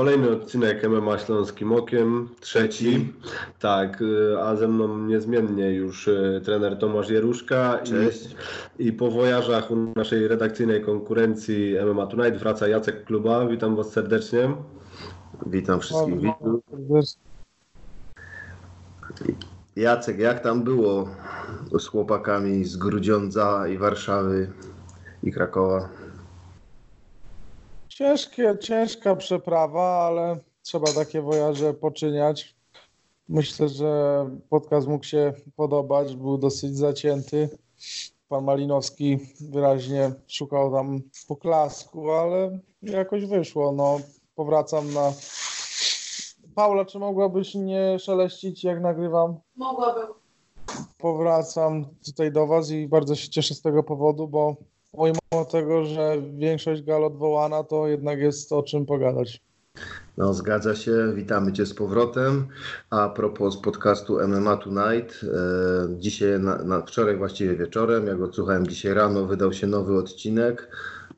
Kolejny odcinek MMA Śląskim Okiem, trzeci. Tak, y, a ze mną niezmiennie już y, trener Tomasz Jeruszka. Cześć. I, I po wojażach u naszej redakcyjnej konkurencji MMA Tonight wraca Jacek Kluba. Witam Was serdecznie. Witam wszystkich widzów. Jacek, jak tam było z chłopakami z Grudziądza i Warszawy i Krakowa? Ciężkie, ciężka przeprawa, ale trzeba takie wojaże poczyniać. Myślę, że podcast mógł się podobać, był dosyć zacięty. Pan Malinowski wyraźnie szukał tam poklasku, ale jakoś wyszło. No, powracam na. Paula, czy mogłabyś nie szeleścić, jak nagrywam? Mogłabym. Powracam tutaj do Was i bardzo się cieszę z tego powodu, bo pomimo tego, że większość gal odwołana, to jednak jest o czym pogadać. No, zgadza się. Witamy Cię z powrotem. A propos podcastu MMA Tonight, e, dzisiaj, na, na, wczoraj właściwie wieczorem, jak odsłuchałem dzisiaj rano, wydał się nowy odcinek.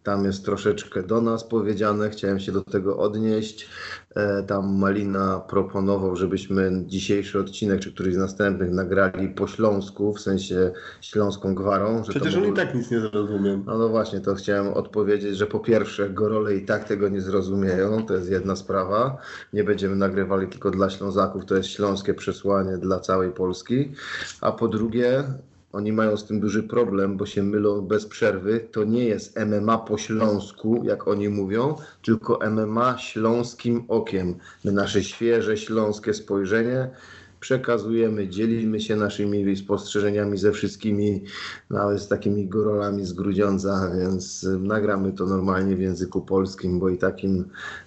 Tam jest troszeczkę do nas powiedziane, chciałem się do tego odnieść. E, tam Malina proponował, żebyśmy dzisiejszy odcinek, czy któryś z następnych nagrali po śląsku, w sensie śląską gwarą. Że Przecież on i tak nic nie zrozumiem. no, no właśnie, to chciałem odpowiedzieć, że po pierwsze, gorole i tak tego nie zrozumieją, to jest jedna sprawa. Nie będziemy nagrywali tylko dla Ślązaków, to jest śląskie przesłanie dla całej Polski. A po drugie, oni mają z tym duży problem, bo się mylą bez przerwy. To nie jest MMA po śląsku, jak oni mówią, tylko MMA śląskim okiem. My nasze świeże śląskie spojrzenie przekazujemy, dzielimy się naszymi spostrzeżeniami ze wszystkimi, nawet z takimi gorolami z Grudziądza, więc y, nagramy to normalnie w języku polskim, bo i takim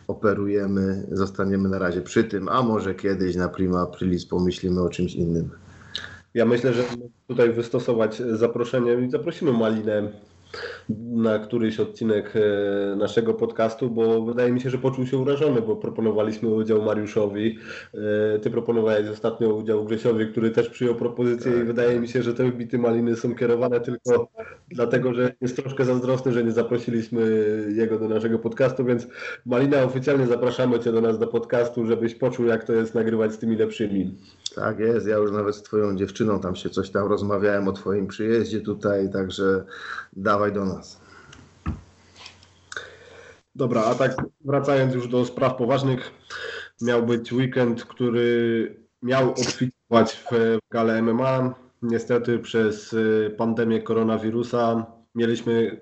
operujemy. Zostaniemy na razie przy tym, a może kiedyś na prima aprilis pomyślimy o czymś innym. Ja myślę, że tutaj wystosować zaproszenie i zaprosimy Malinę na któryś odcinek e, naszego podcastu, bo wydaje mi się, że poczuł się urażony, bo proponowaliśmy udział Mariuszowi. E, Ty proponowałeś ostatnio udział Grzesiowi, który też przyjął propozycję i wydaje mi się, że te bity Maliny są kierowane tylko dlatego, że jest troszkę zazdrosny, że nie zaprosiliśmy jego do naszego podcastu, więc Malina oficjalnie zapraszamy Cię do nas do podcastu, żebyś poczuł jak to jest nagrywać z tymi lepszymi. Tak jest, ja już nawet z twoją dziewczyną tam się coś tam rozmawiałem o twoim przyjeździe tutaj, także dawaj do nas. Dobra, a tak wracając już do spraw poważnych, miał być weekend, który miał obfitować w galę MMA. Niestety przez y, pandemię koronawirusa mieliśmy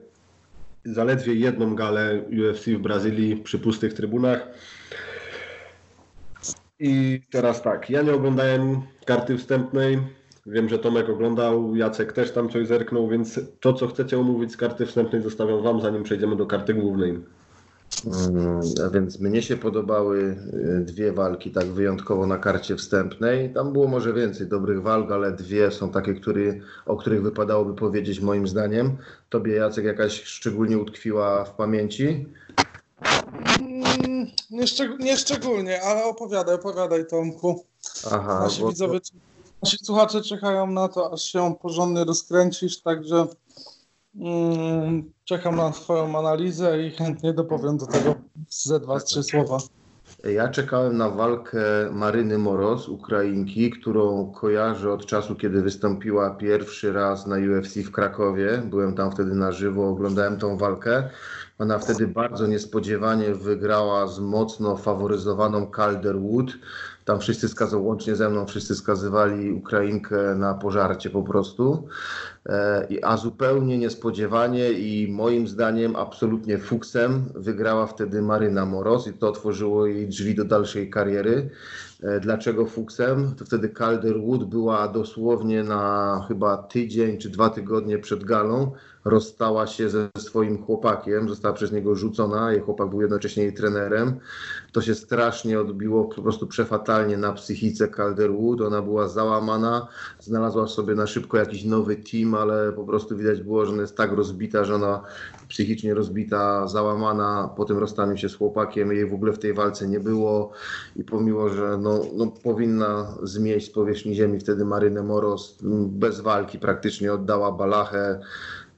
zaledwie jedną galę UFC w Brazylii przy pustych trybunach. I teraz tak, ja nie oglądałem karty wstępnej. Wiem, że Tomek oglądał, Jacek też tam coś zerknął, więc to, co chcecie omówić z karty wstępnej, zostawiam Wam, zanim przejdziemy do karty głównej. Mm, A więc mnie się podobały y, dwie walki tak wyjątkowo na karcie wstępnej. Tam było może więcej dobrych walk, ale dwie są takie, który, o których wypadałoby powiedzieć moim zdaniem. Tobie Jacek jakaś szczególnie utkwiła w pamięci? Nie, szczeg- nie szczególnie, ale opowiadaj, opowiadaj Tomku. Aha, Nasi bo- widzowie, nasi słuchacze czekają na to, aż się porządnie rozkręcisz, także mm, czekam na twoją analizę i chętnie dopowiem do tego ze dwa, trzy słowa. Ja czekałem na walkę Maryny Moros, Ukrainki, którą kojarzę od czasu, kiedy wystąpiła pierwszy raz na UFC w Krakowie. Byłem tam wtedy na żywo, oglądałem tą walkę. Ona wtedy bardzo niespodziewanie wygrała z mocno faworyzowaną Calderwood. Tam wszyscy skazał, łącznie ze mną, wszyscy skazywali Ukrainkę na pożarcie po prostu. E, A zupełnie niespodziewanie i moim zdaniem absolutnie fuksem wygrała wtedy Maryna Moros i to otworzyło jej drzwi do dalszej kariery. E, Dlaczego fuksem? To wtedy Calderwood była dosłownie na chyba tydzień czy dwa tygodnie przed galą. Rozstała się ze swoim chłopakiem, została przez niego rzucona. Jej chłopak był jednocześnie jej trenerem. To się strasznie odbiło po prostu przefatalnie na psychice Calderwood. Ona była załamana, znalazła sobie na szybko jakiś nowy team, ale po prostu widać było, że ona jest tak rozbita, że ona psychicznie rozbita, załamana po tym rozstaniu się z chłopakiem. Jej w ogóle w tej walce nie było i pomimo, że no, no, powinna zmieść z powierzchni ziemi wtedy Marynę Moros, bez walki praktycznie oddała balachę.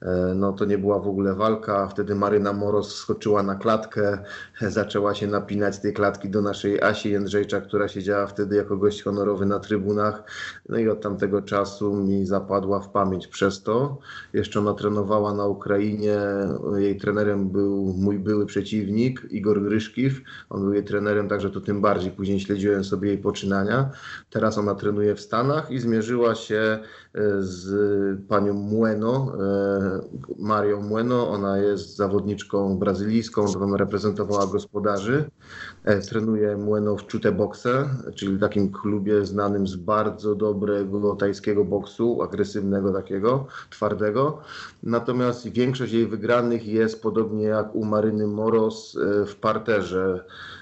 E, no to nie była w ogóle walka. Wtedy Maryna Moros skoczyła na klatkę, zaczęła się napinać z tej klatki do naszej Asi Jędrzejcza, która siedziała wtedy jako gość honorowy na trybunach. No i od tamtego czasu mi zapadła w pamięć przez to. Jeszcze ona trenowała na Ukrainie. Jej trenerem był mój były przeciwnik, Igor Gryszkiw. On był jej trenerem, także to tym bardziej później śledziłem sobie jej poczynania. Teraz ona trenuje w Stanach i zmierzyła się z panią Mueno, e, Marią Mueno. Ona jest zawodniczką brazylijską, ona reprezentowała gospodarzy. E, trenuje Mueno w Chute Boxe, czyli takim klubie znanym z bardzo dobrego tajskiego boksu, agresywnego takiego, twardego. Natomiast większość jej wygranych jest podobnie jak u Maryny Moros w parterze E,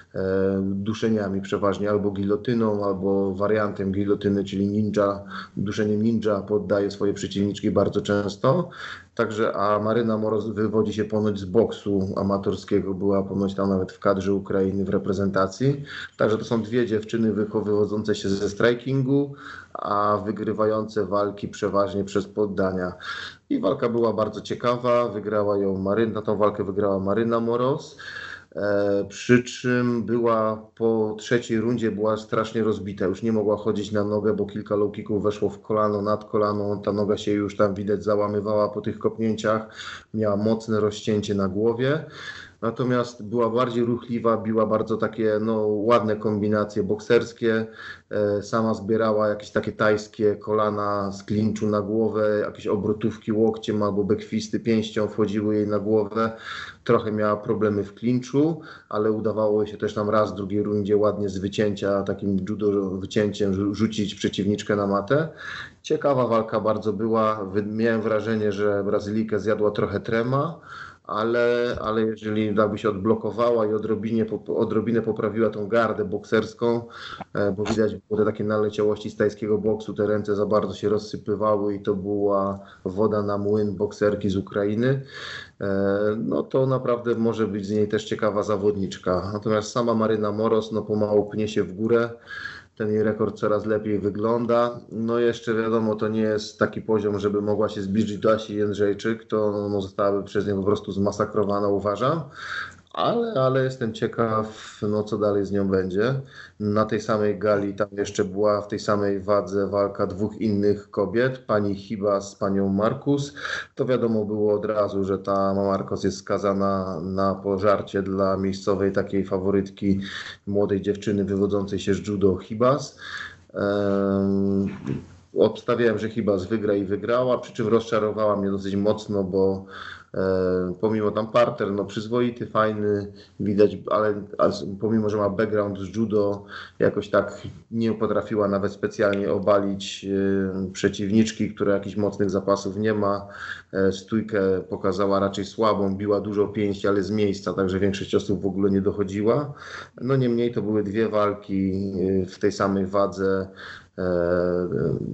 duszeniami przeważnie, albo gilotyną, albo wariantem gilotyny, czyli ninja, duszeniem ninja poddaje swoje przeciwniczki bardzo często. Także, a Maryna Moroz wywodzi się ponoć z boksu amatorskiego, była ponoć tam nawet w kadrze Ukrainy w reprezentacji. Także to są dwie dziewczyny wywodzące się ze strikingu, a wygrywające walki przeważnie przez poddania. I walka była bardzo ciekawa, wygrała ją Maryna, tą walkę wygrała Maryna Moros. E, przy czym była po trzeciej rundzie była strasznie rozbita, już nie mogła chodzić na nogę, bo kilka low kicków weszło w kolano, nad kolano, ta noga się już tam widać załamywała po tych kopnięciach, miała mocne rozcięcie na głowie. Natomiast była bardziej ruchliwa, biła bardzo takie no, ładne kombinacje bokserskie. E, sama zbierała jakieś takie tajskie kolana z klinczu na głowę, jakieś obrotówki łokciem albo bekwisty pięścią wchodziły jej na głowę. Trochę miała problemy w klinczu, ale udawało się też nam raz w drugiej rundzie ładnie z wycięcia, takim judo wycięciem rzucić przeciwniczkę na matę. Ciekawa walka bardzo była. Miałem wrażenie, że Brazylijkę zjadła trochę trema ale, ale jeżeli by się odblokowała i odrobinie, odrobinę poprawiła tą gardę bokserską, e, bo widać było te takie naleciałości z tajskiego boksu, te ręce za bardzo się rozsypywały i to była woda na młyn bokserki z Ukrainy, e, no to naprawdę może być z niej też ciekawa zawodniczka. Natomiast sama Maryna Moros no pomału pnie się w górę ten jej rekord coraz lepiej wygląda. No jeszcze wiadomo, to nie jest taki poziom, żeby mogła się zbliżyć do Asi Jędrzejczyk, to no, zostałaby przez nią po prostu zmasakrowana, uważam ale, ale jestem ciekaw, no co dalej z nią będzie. Na tej samej gali tam jeszcze była w tej samej wadze walka dwóch innych kobiet, pani Hiba z panią Markus. To wiadomo było od razu, że ta Marcos jest skazana na pożarcie dla miejscowej takiej faworytki młodej dziewczyny wywodzącej się z judo Hibas. Um, obstawiałem, że Hibas wygra i wygrała, przy czym rozczarowała mnie dosyć mocno, bo pomimo tam parter, no przyzwoity, fajny, widać, ale, ale pomimo, że ma background z judo, jakoś tak nie potrafiła nawet specjalnie obalić e, przeciwniczki, która jakichś mocnych zapasów nie ma. E, stójkę pokazała raczej słabą, biła dużo pięści, ale z miejsca, także większość osób w ogóle nie dochodziła. No niemniej to były dwie walki w tej samej wadze E,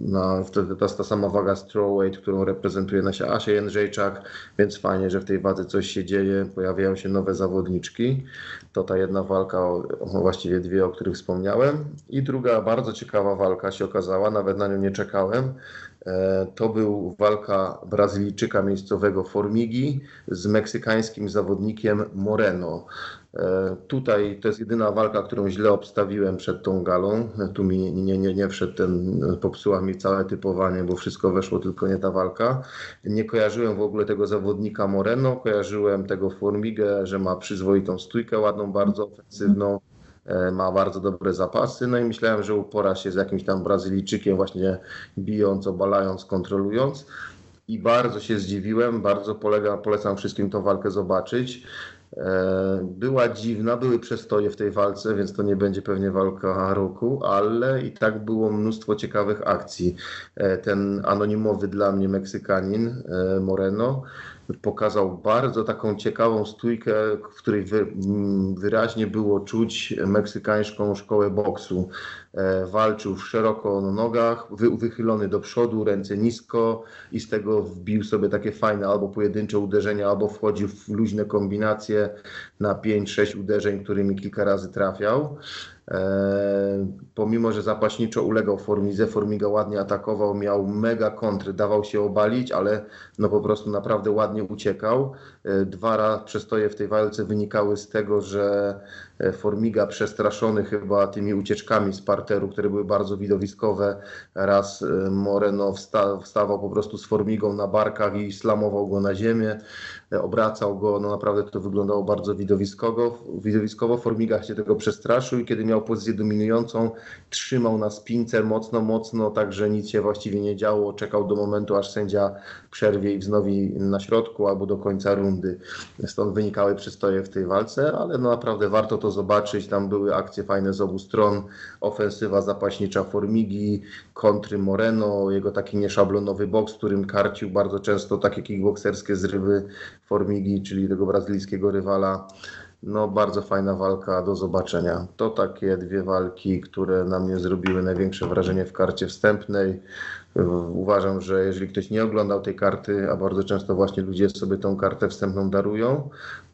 na, wtedy jest ta sama waga strawweight, którą reprezentuje nasza Asia Jędrzejczak, więc fajnie, że w tej wadze coś się dzieje, pojawiają się nowe zawodniczki. To ta jedna walka, właściwie dwie, o których wspomniałem. I druga bardzo ciekawa walka się okazała, nawet na nią nie czekałem. E, to był walka Brazylijczyka miejscowego Formigi z meksykańskim zawodnikiem Moreno. E, tutaj to jest jedyna walka, którą źle obstawiłem przed tą galą. Tu mi nie, nie, nie wszedł ten, popsuła mi całe typowanie, bo wszystko weszło, tylko nie ta walka. Nie kojarzyłem w ogóle tego zawodnika Moreno, kojarzyłem tego Formigę, że ma przyzwoitą stójkę, ładną, bardzo ofensywną, e, ma bardzo dobre zapasy. No i myślałem, że upora się z jakimś tam Brazylijczykiem, właśnie bijąc, obalając, kontrolując. I bardzo się zdziwiłem, bardzo polega, polecam wszystkim tą walkę zobaczyć. E, była dziwna, były przestoje w tej walce, więc to nie będzie pewnie walka roku, ale i tak było mnóstwo ciekawych akcji. E, ten anonimowy dla mnie Meksykanin e, Moreno pokazał bardzo taką ciekawą stójkę, w której wyraźnie było czuć meksykańską szkołę boksu. E, walczył szeroko na nogach, wychylony do przodu, ręce nisko i z tego wbił sobie takie fajne albo pojedyncze uderzenia, albo wchodził w luźne kombinacje na 5-6 uderzeń, którymi kilka razy trafiał. E, pomimo, że zapaśniczo ulegał Formidze, Formiga ładnie atakował, miał mega kontry, dawał się obalić, ale no po prostu naprawdę ładnie uciekał. E, dwa razy przestoje w tej walce wynikały z tego, że e, Formiga przestraszony chyba tymi ucieczkami z parteru, które były bardzo widowiskowe, raz Moreno wsta wstawał po prostu z Formigą na barkach i slamował go na ziemię, obracał go, no naprawdę to wyglądało bardzo widowiskowo. widowiskowo. Formiga się tego przestraszył i kiedy miał pozycję dominującą, trzymał na spince mocno, mocno, tak że nic się właściwie nie działo, czekał do momentu, aż sędzia przerwie i wznowi na środku albo do końca rundy. Stąd wynikały przystoje w tej walce, ale no naprawdę warto to zobaczyć. Tam były akcje fajne z obu stron. Ofensywa zapaśnicza Formigi, kontry Moreno, jego taki nieszablonowy boks, którym karcił bardzo często takie kickbokserskie zrywy Formigi, czyli tego brazylijskiego rywala. No, bardzo fajna walka do zobaczenia. To takie dwie walki, które na mnie zrobiły największe wrażenie w karcie wstępnej. Uważam, że jeżeli ktoś nie oglądał tej karty, a bardzo często właśnie ludzie sobie tą kartę wstępną darują,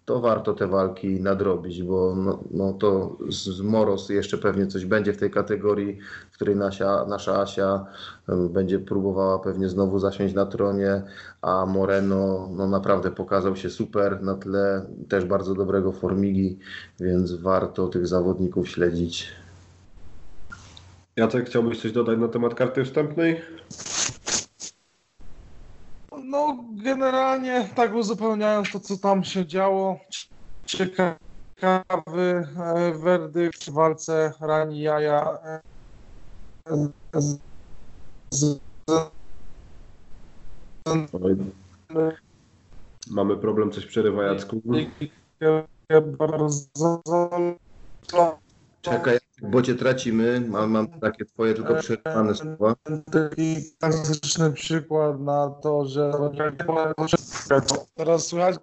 to warto te walki nadrobić, bo no, no to z, z Moros jeszcze pewnie coś będzie w tej kategorii, w której nasza, nasza Asia będzie próbowała pewnie znowu zasiąść na tronie, a Moreno no naprawdę pokazał się super na tle też bardzo dobrego Formigi, więc warto tych zawodników śledzić. Jacek, chciałbyś coś dodać na temat karty wstępnej? No, generalnie tak uzupełniając to, co tam się działo, ciekawy e, werdykt w walce Rani Jaja e, z, z, Mamy problem, coś przerywa Jacku. Czekaj, bo cię tracimy. Mam, mam takie twoje tylko przerwane słowa. Taki klasyczny przykład na to, że teraz słychać?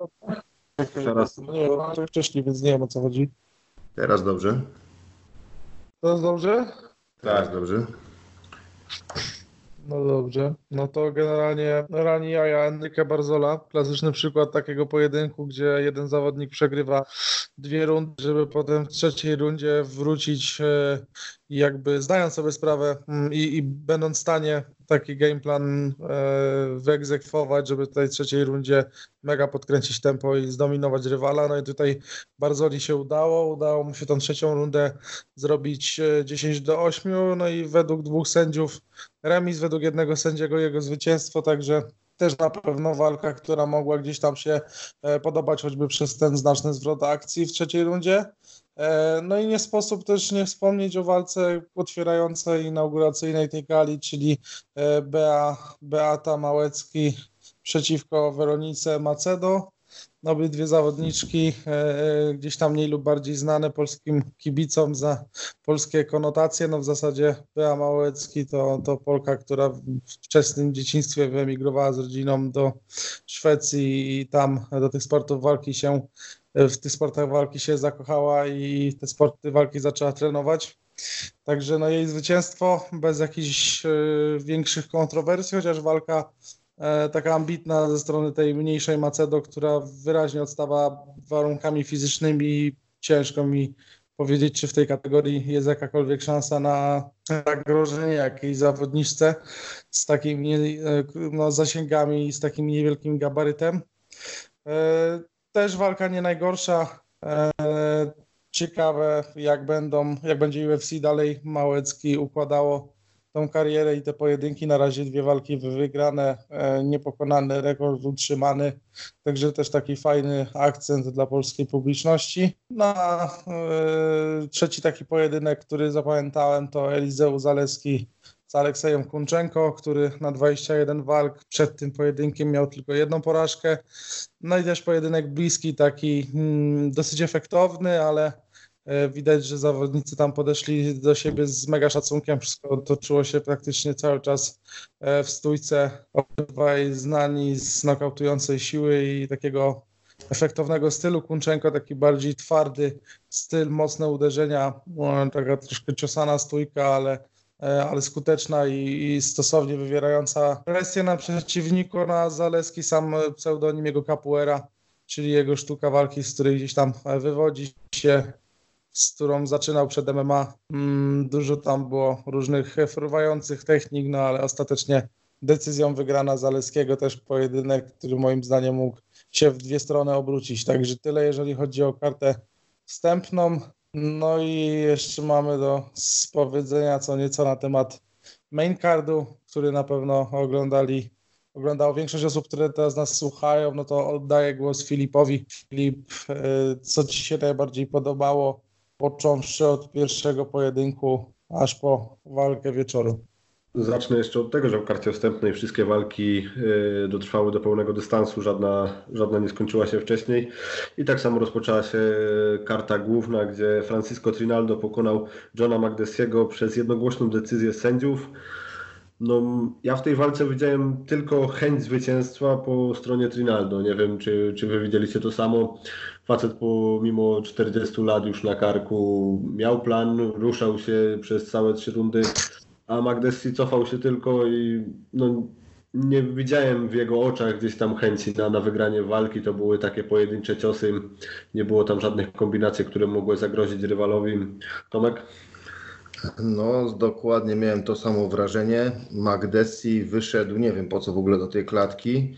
Teraz. Nie, to wcześniej, więc nie wiem o co chodzi. Teraz dobrze? Teraz dobrze? Teraz dobrze. No dobrze. No to generalnie Rani Jaja Enrique Barzola. Klasyczny przykład takiego pojedynku, gdzie jeden zawodnik przegrywa dwie rundy, żeby potem w trzeciej rundzie wrócić e, i jakby zdając sobie sprawę mm, i, i będąc w stanie taki game plan e, wyegzekwować, żeby w tej trzeciej rundzie mega podkręcić tempo i zdominować rywala. No i tutaj Barzoli się udało. Udało mu się tą trzecią rundę zrobić 10 e, do 8. No i według dwóch sędziów remis, według jednego sędziego jego zwycięstwo, także też na pewno walka, która mogła gdzieś tam się e, podobać, choćby przez ten znaczny zwrot akcji w trzeciej rundzie. E, no i nie sposób też nie wspomnieć o walce otwierającej, inauguracyjnej tej gali, czyli e, Bea, Beata Małecki przeciwko Weronice Macedo. Obydwie zawodniczki e, gdzieś tam mniej lub bardziej znane polskim kibicom za polskie konotacje. No w zasadzie Bea Małecki to, to Polka, która w wczesnym dzieciństwie wyemigrowała z rodziną do Szwecji i tam do tych sportów walki się w tych sportach walki się zakochała i te sporty walki zaczęła trenować. Także no jej zwycięstwo bez jakichś y, większych kontrowersji, chociaż walka y, taka ambitna ze strony tej mniejszej Macedo, która wyraźnie odstawa warunkami fizycznymi. Ciężko mi powiedzieć, czy w tej kategorii jest jakakolwiek szansa na zagrożenie jakiejś zawodniczce z takimi no, zasięgami, z takim niewielkim gabarytem też walka nie najgorsza. E, ciekawe, jak będą, jak będzie UFC dalej Małecki układało tą karierę i te pojedynki. Na razie dwie walki wygrane, e, niepokonany rekord utrzymany. Także też taki fajny akcent dla polskiej publiczności. Na e, trzeci taki pojedynek, który zapamiętałem, to Elizeu Zaleski z Aleksejem Kunczenko, który na 21 walk przed tym pojedynkiem miał tylko jedną porażkę. No i też pojedynek bliski, taki hmm, dosyć efektowny, ale e, widać, że zawodnicy tam podeszli do siebie z mega szacunkiem. Wszystko toczyło się praktycznie cały czas e, w stójce. Obydwaj znani z nokautującej siły i takiego efektownego stylu. Kunczenko taki bardziej twardy styl, mocne uderzenia, taka troszkę ciosana stójka, ale E, ale skuteczna i, i, stosownie wywierająca presję na przeciwniku. Na Zaleski sam pseudonim jego capoeira, czyli jego sztuka walki, z której gdzieś tam wywodzi się. z którą zaczynał przed MMA. Mm, dużo tam było różnych fruwających technik, no ale ostatecznie decyzją wygrana Zaleskiego też pojedynek, który moim zdaniem mógł się w dwie strony obrócić. Także tyle, jeżeli chodzi o kartę wstępną. No i jeszcze mamy do spowiedzenia co nieco na temat main cardu, który na pewno oglądali, oglądało większość osób, które teraz nas słuchają, no to oddaję głos Filipowi. Filip, e, co Ci się najbardziej podobało, począwszy od pierwszego pojedynku, aż po walkę wieczoru? Zacznę jeszcze od tego, że w karcie wstępnej wszystkie walki y, dotrwały do pełnego dystansu, żadna, żadna nie skończyła się wcześniej. I tak samo rozpoczęła się karta główna, gdzie Francisco Trinaldo pokonał Johna Magdesiego przez jednogłośną decyzję sędziów. No, ja w tej walce widziałem tylko chęć zwycięstwa po stronie Trinaldo. Nie wiem, czy, czy wy widzieliście to samo. Facet pomimo 40 lat już na karku miał plan, ruszał się przez całe trzy rundy a Magdessi cofał się tylko i no, nie widziałem w jego oczach gdzieś tam chęci na, na wygranie walki. To były takie pojedyncze ciosy. Nie było tam żadnych kombinacji, które mogły zagrozić rywalowi. Tomek? No, dokładnie miałem to samo wrażenie. Magdessi wyszedł, nie wiem po co w ogóle do tej klatki.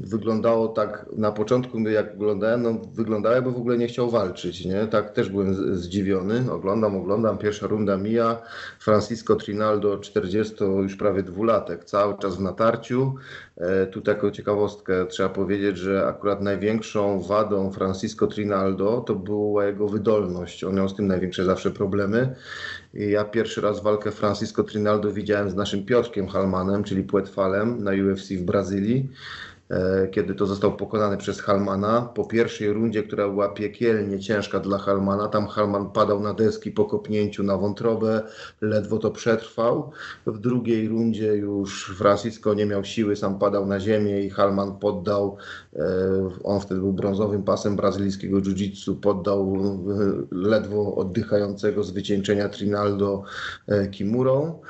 Wyglądało tak na początku, jak oglądałem, no wyglądało jakby w ogóle nie chciał walczyć, nie? Tak też byłem zdziwiony. Oglądam, oglądam, pierwsza runda mija. Francisco Trinaldo, 40 już prawie dwulatek, cały czas w natarciu. E, tu taką ciekawostkę trzeba powiedzieć, że akurat największą wadą Francisco Trinaldo to była jego wydolność. On miał z tym największe zawsze problemy. Ja pierwszy raz walkę Francisco Trinaldo widziałem z naszym Piotrkiem Halmanem, czyli Płetwalem na UFC w Brazylii. E, kiedy to został pokonany przez Halmana. Po pierwszej rundzie, która była piekielnie ciężka dla Halmana, tam Halman padał na deski po kopnięciu na wątrobę, ledwo to przetrwał. W drugiej rundzie już Francisco nie miał siły, sam padał na ziemię i Halman poddał, e, on wtedy był brązowym pasem brazylijskiego jiu-jitsu, poddał e, ledwo oddychającego z wycieńczenia Trinaldo Kimurą.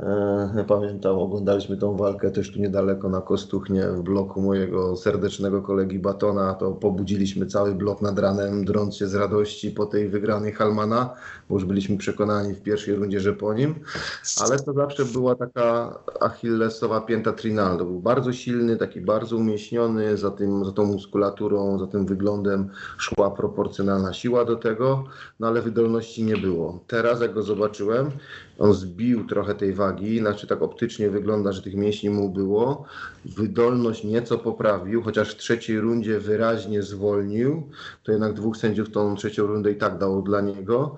E, pamiętam, oglądaliśmy tą walkę też tu niedaleko na Kostuchnie w bloku mojego serdecznego kolegi Batona. To pobudziliśmy cały blok nad ranem, drąc się z radości po tej wygranej Halmana, bo już byliśmy przekonani w pierwszej rundzie, że po nim. Ale to zawsze była taka achillesowa pięta Trinaldo. Był bardzo silny, taki bardzo umieśniony, za, tym, za tą muskulaturą, za tym wyglądem szła proporcjonalna siła do tego, no ale wydolności nie było. Teraz jak go zobaczyłem, on zbił trochę tej wagi, znaczy tak optycznie wygląda, że tych mięśni mu było. Wydolność nieco poprawił, chociaż w trzeciej rundzie wyraźnie zwolnił. To jednak dwóch sędziów tą trzecią rundę i tak dało dla niego.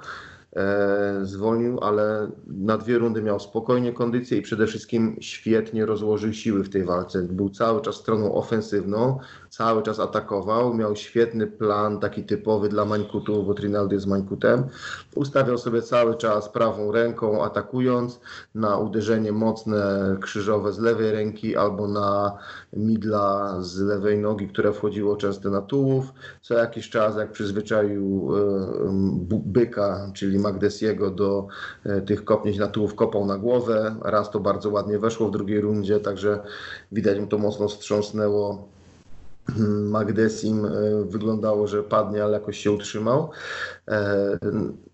E, zwolnił, ale na dwie rundy miał spokojnie kondycję i przede wszystkim świetnie rozłożył siły w tej walce. Był cały czas stroną ofensywną, cały czas atakował, miał świetny plan, taki typowy dla Mańkutu, bo Trinaldo jest Mańkutem. Ustawiał sobie cały czas prawą ręką, atakując na uderzenie mocne, krzyżowe z lewej ręki albo na midla z lewej nogi, które wchodziło często na tułów. Co jakiś czas, jak przyzwyczaił e, byka, czyli Magdesiego do e, tych kopnięć na tułów, kopał na głowę. Raz to bardzo ładnie weszło w drugiej rundzie, także widać mu to mocno wstrząsnęło Magdesim e, wyglądało, że padnie, ale jakoś się utrzymał. E,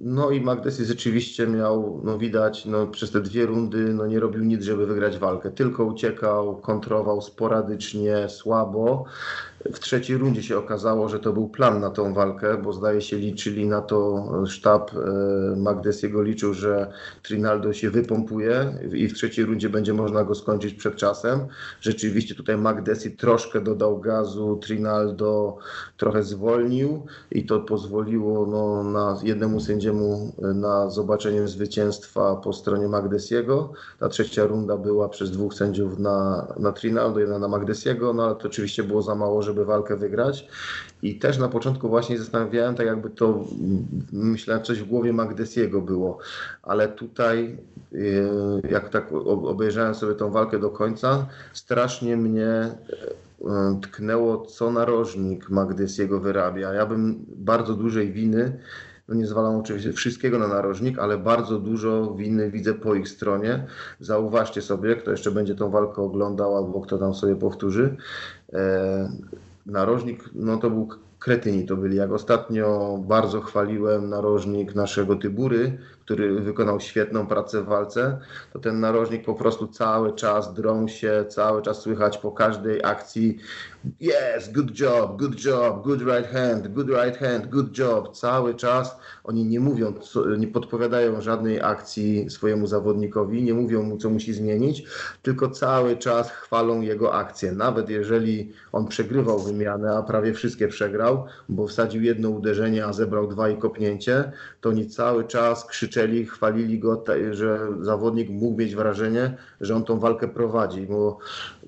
no i Magdesim rzeczywiście miał, no widać, no przez te dwie rundy no nie robił nic, żeby wygrać walkę. Tylko uciekał, kontrował sporadycznie, słabo. W trzeciej rundzie się okazało, że to był plan na tą walkę, bo zdaje się liczyli na to, sztab e, Magdesiego liczył, że Trinaldo się wypompuje i w trzeciej rundzie będzie można go skończyć przed czasem. Rzeczywiście tutaj Magdesi troszkę dodał gazu, Trinaldo trochę zwolnił i to pozwoliło no, na jednemu sędziemu e, na zobaczenie zwycięstwa po stronie Magdesiego. Ta trzecia runda była przez dwóch sędziów na, na Trinaldo, jedna na Magdesiego, no ale to oczywiście było za mało, żeby żeby walkę wygrać. I też na początku właśnie zastanawiałem, tak jakby to, myślałem, coś w głowie Magdesiego było, ale tutaj, y, jak tak obejrzałem sobie tą walkę do końca, strasznie mnie y, tknęło, co narożnik Magdesiego wyrabia. Ja bym bardzo dużej winy no nie zwalam oczywiście wszystkiego na narożnik, ale bardzo dużo winy widzę po ich stronie. Zauważcie sobie, kto jeszcze będzie tą walkę oglądał albo kto tam sobie powtórzy. Narożnik, no to był kretyni to byli. Jak ostatnio bardzo chwaliłem narożnik naszego Tybury, który wykonał świetną pracę w walce, to ten narożnik po prostu cały czas drą się, cały czas słychać po każdej akcji yes, good job, good job, good right hand, good right hand, good job. Cały czas oni nie mówią, nie podpowiadają żadnej akcji swojemu zawodnikowi, nie mówią mu, co musi zmienić, tylko cały czas chwalą jego akcję. Nawet jeżeli on przegrywał wymianę, a prawie wszystkie przegrał, bo wsadził jedno uderzenie, a zebrał dwa i kopnięcie, to oni cały czas krzyczeli, chwalili go, że zawodnik mógł mieć wrażenie, że on tą walkę prowadzi, bo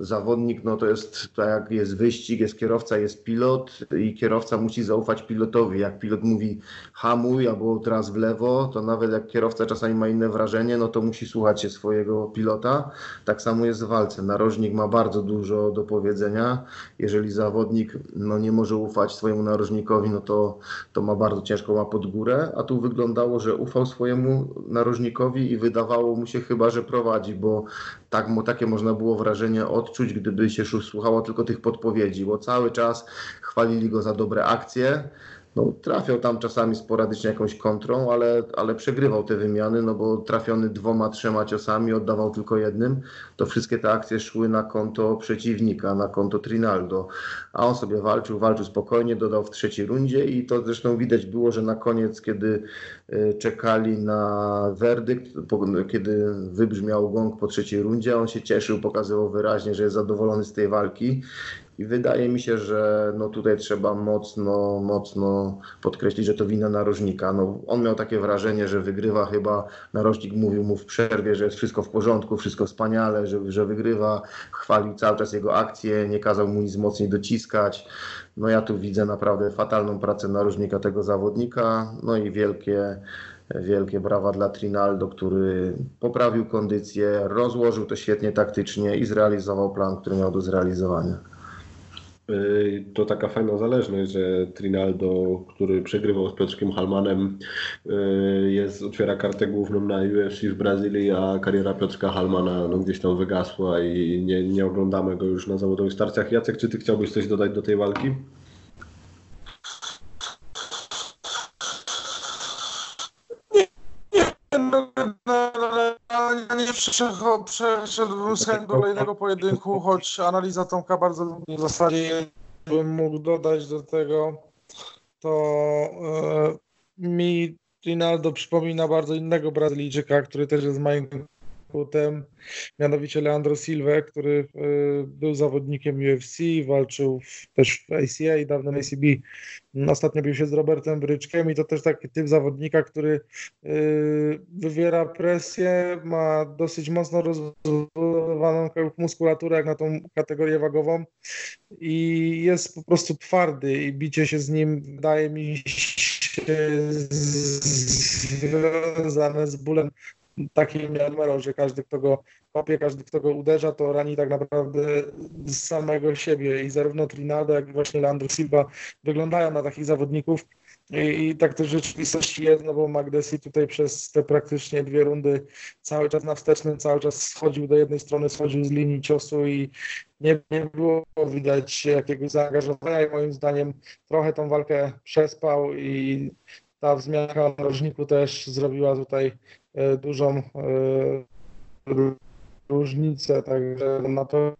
zawodnik, no to jest tak jak jest wyścig, jest kierowca, jest pilot i kierowca musi zaufać pilotowi. Jak pilot mówi hamuj albo teraz w lewo, to nawet jak kierowca czasami ma inne wrażenie, no to musi słuchać się swojego pilota. Tak samo jest w walce. Narożnik ma bardzo dużo do powiedzenia. Jeżeli zawodnik no, nie może ufać swojemu narożnikowi, no to, to ma bardzo ciężką ma pod górę, a tu wyglądało, że ufał swojemu narożnikowi i wydawało mu się chyba, że prowadzi, bo tak, takie można było wrażenie odczuć, gdyby się słuchało tylko tych podpowiedzi, bo cały czas chwalili go za dobre akcje, no, trafiał tam czasami sporadycznie jakąś kontrą, ale, ale przegrywał te wymiany, no bo trafiony dwoma, trzema ciosami, oddawał tylko jednym, to wszystkie te akcje szły na konto przeciwnika, na konto Trinaldo. A on sobie walczył, walczył spokojnie, dodał w trzeciej rundzie i to zresztą widać było, że na koniec, kiedy y, czekali na werdykt, kiedy wybrzmiał gong po trzeciej rundzie, on się cieszył, pokazywał wyraźnie, że jest zadowolony z tej walki i wydaje mi się, że no tutaj trzeba mocno, mocno podkreślić, że to wina narożnika. No, on miał takie wrażenie, że wygrywa chyba, narożnik mówił mu w przerwie, że jest wszystko w porządku, wszystko wspaniale, że, że wygrywa, chwalił cały czas jego akcję, nie kazał mu nic mocniej dociskać. No ja tu widzę naprawdę fatalną pracę narożnika tego zawodnika, no i wielkie wielkie brawa dla Trinaldo, który poprawił kondycję, rozłożył to świetnie taktycznie i zrealizował plan, który miał do zrealizowania. Y, to taka fajna zależność, że Trinaldo, który przegrywał z Piotrkiem Halmanem, y, jest, otwiera kartę główną na UFC w Brazylii, a kariera Piotrka Halmana no, gdzieś tam wygasła i nie, nie oglądamy go już na zawodowych starciach. Jacek, czy ty chciałbyś coś dodać do tej walki? nie przeszedłbym z chęcią do kolejnego pojedynku, choć analiza Tomka bardzo w zasadzie bym mógł dodać do tego, to e, mi Rinaldo przypomina bardzo innego Brazylijczyka, który też jest moim Hutem, mianowicie Leandro Silva, który y, był zawodnikiem UFC, walczył też w ACA i dawnym ACB. Ostatnio bił się z Robertem Bryczkiem i to też taki typ zawodnika, który y, wywiera presję, ma dosyć mocno rozbudowaną muskulaturę jak na tą kategorię wagową i jest po prostu twardy i bicie się z nim wydaje mi się związane z bólem takim miarą, że każdy, kto go kopie, każdy, kto go uderza, to rani tak naprawdę z samego siebie. I zarówno Trinaldo, jak i właśnie Leandro Silva wyglądają na takich zawodników. I, I, tak to w rzeczywistości jest, no bo Magdesi tutaj przez te praktycznie dwie rundy cały czas na wstecznym, cały czas schodził do jednej strony, schodził z linii ciosu i nie, nie było widać jakiegoś zaangażowania i moim zdaniem trochę tą walkę przespał i ta wzmianka o narożniku też zrobiła tutaj dużą e, różnicę, także na to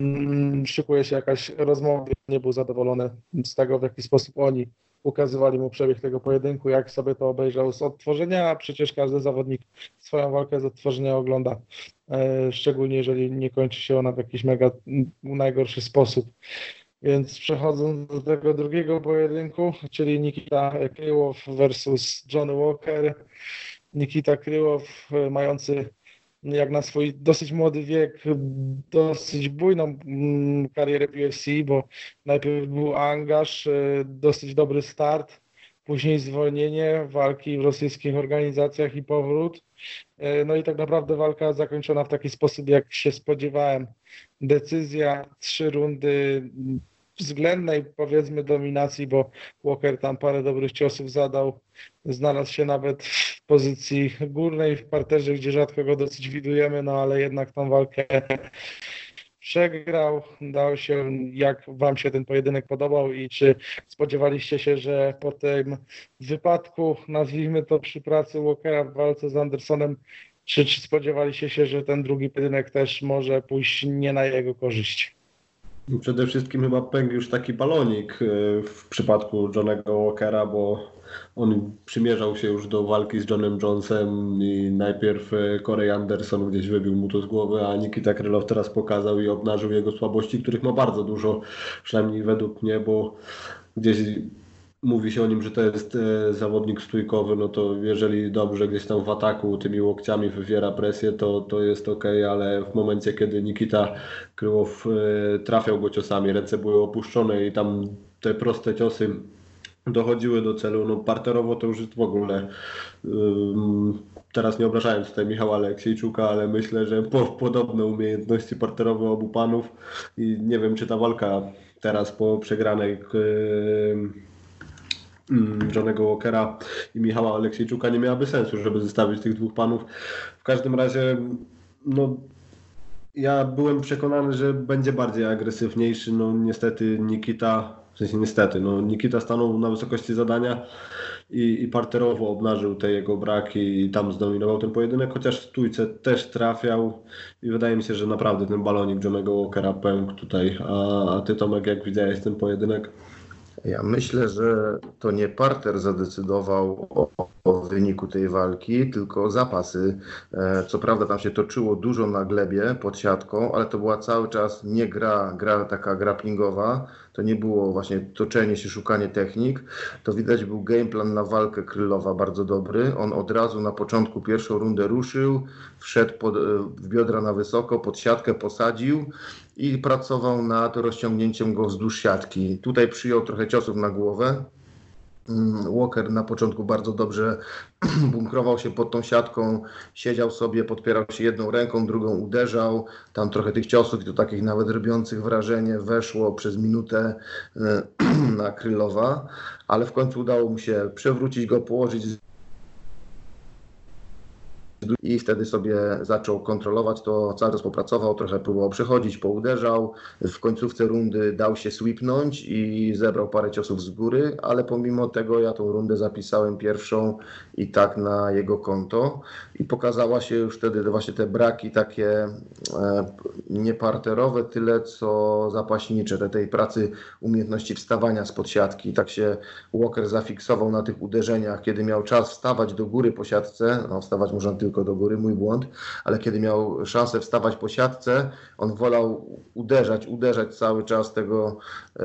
mm, szykuje się jakaś rozmowa. Nie był zadowolony z tego, w jaki sposób oni ukazywali mu przebieg tego pojedynku, jak sobie to obejrzał z odtworzenia, a przecież każdy zawodnik swoją walkę z odtworzenia ogląda, e, szczególnie jeżeli nie kończy się ona w jakiś mega najgorszy sposób. Więc przechodząc do tego drugiego pojedynku, czyli Nikita Kryłow versus Johnny Walker. Nikita Kryłow e, mający jak na swój dosyć młody wiek, dosyć bujną mm, karierę UFC, bo najpierw był angaż, e, dosyć dobry start, później zwolnienie, walki w rosyjskich organizacjach i powrót. E, no i tak naprawdę walka zakończona w taki sposób, jak się spodziewałem. Decyzja, trzy rundy względnej powiedzmy dominacji, bo Walker tam parę dobrych ciosów zadał. Znalazł się nawet w pozycji górnej w parterze, gdzie rzadko go dosyć widujemy, no ale jednak tą walkę przegrał. Dał się, jak Wam się ten pojedynek podobał i czy spodziewaliście się, że po tym wypadku, nazwijmy to przy pracy Walkera w walce z Andersonem, czy, czy spodziewaliście się, że ten drugi pojedynek też może pójść nie na jego korzyść? Przede wszystkim chyba pękł już taki balonik e, w przypadku Johnego Walkera, bo on przymierzał się już do walki z Johnem Jonesem i najpierw e, Corey Anderson gdzieś wybił mu to z głowy, a Nikita Krylow teraz pokazał i obnażył jego słabości, których ma bardzo dużo, przynajmniej według mnie, bo gdzieś mówi się o nim, że to jest e, zawodnik stójkowy, no to jeżeli dobrze gdzieś tam w ataku tymi łokciami wywiera presję, to, to jest ok, ale w momencie, kiedy Nikita Kryłow e, trafiał go ciosami, ręce były opuszczone i tam te proste ciosy dochodziły do celu, no parterowo to już jest w ogóle teraz nie obrażając tutaj Michała Aleksiejczuka, ale myślę, że po, podobne umiejętności parterowe obu panów i nie wiem, czy ta walka teraz po przegranej Johnego Walkera i Michała Aleksiejczuka nie miałaby sensu, żeby zostawić tych dwóch panów. W każdym razie, no, ja byłem przekonany, że będzie bardziej agresywniejszy. No niestety Nikita, w sensie niestety, no Nikita stanął na wysokości zadania i, i parterowo obnażył te jego braki i tam zdominował ten pojedynek, chociaż w stójce też trafiał i wydaje mi się, że naprawdę ten balonik Johnego Walkera pękł tutaj. A, a ty Tomek, jak widziałeś ten pojedynek? Ja myślę, że to nie parter zadecydował o, o, wyniku tej walki, tylko zapasy. E, co prawda tam się toczyło dużo na glebie pod siatką, ale to była cały czas nie gra, gra taka grapplingowa. To nie było właśnie toczenie się, szukanie technik. To widać był gameplan na walkę Krylowa bardzo dobry. On od razu na początku pierwszą rundę ruszył, wszedł pod, e, w biodra na wysoko, pod siatkę posadził i pracował nad rozciągnięciem go wzdłuż siatki. Tutaj przyjął trochę ciosów na głowę. Mm, Walker na początku bardzo dobrze bunkrował się pod tą siatką, siedział sobie, podpierał się jedną ręką, drugą uderzał. Tam trochę tych ciosów, to takich nawet robiących wrażenie, weszło przez minutę e, na Krylowa, ale w końcu udało mu się przewrócić go, położyć i wtedy sobie zaczął kontrolować to, cały czas popracował, trochę próbował przechodzić, pouderzał. W końcówce rundy dał się sweepnąć i zebrał parę ciosów z góry, ale pomimo tego ja tą rundę zapisałem pierwszą i tak na jego konto i pokazała się już wtedy właśnie te braki takie e, nieparterowe, tyle co zapaśnicze, te, tej pracy umiejętności wstawania spod siatki. Tak się Walker zafiksował na tych uderzeniach, kiedy miał czas wstawać do góry po siatce, no wstawać można tylko do góry, mój błąd, ale kiedy miał szansę wstawać po siatce, on wolał uderzać, uderzać cały czas tego e,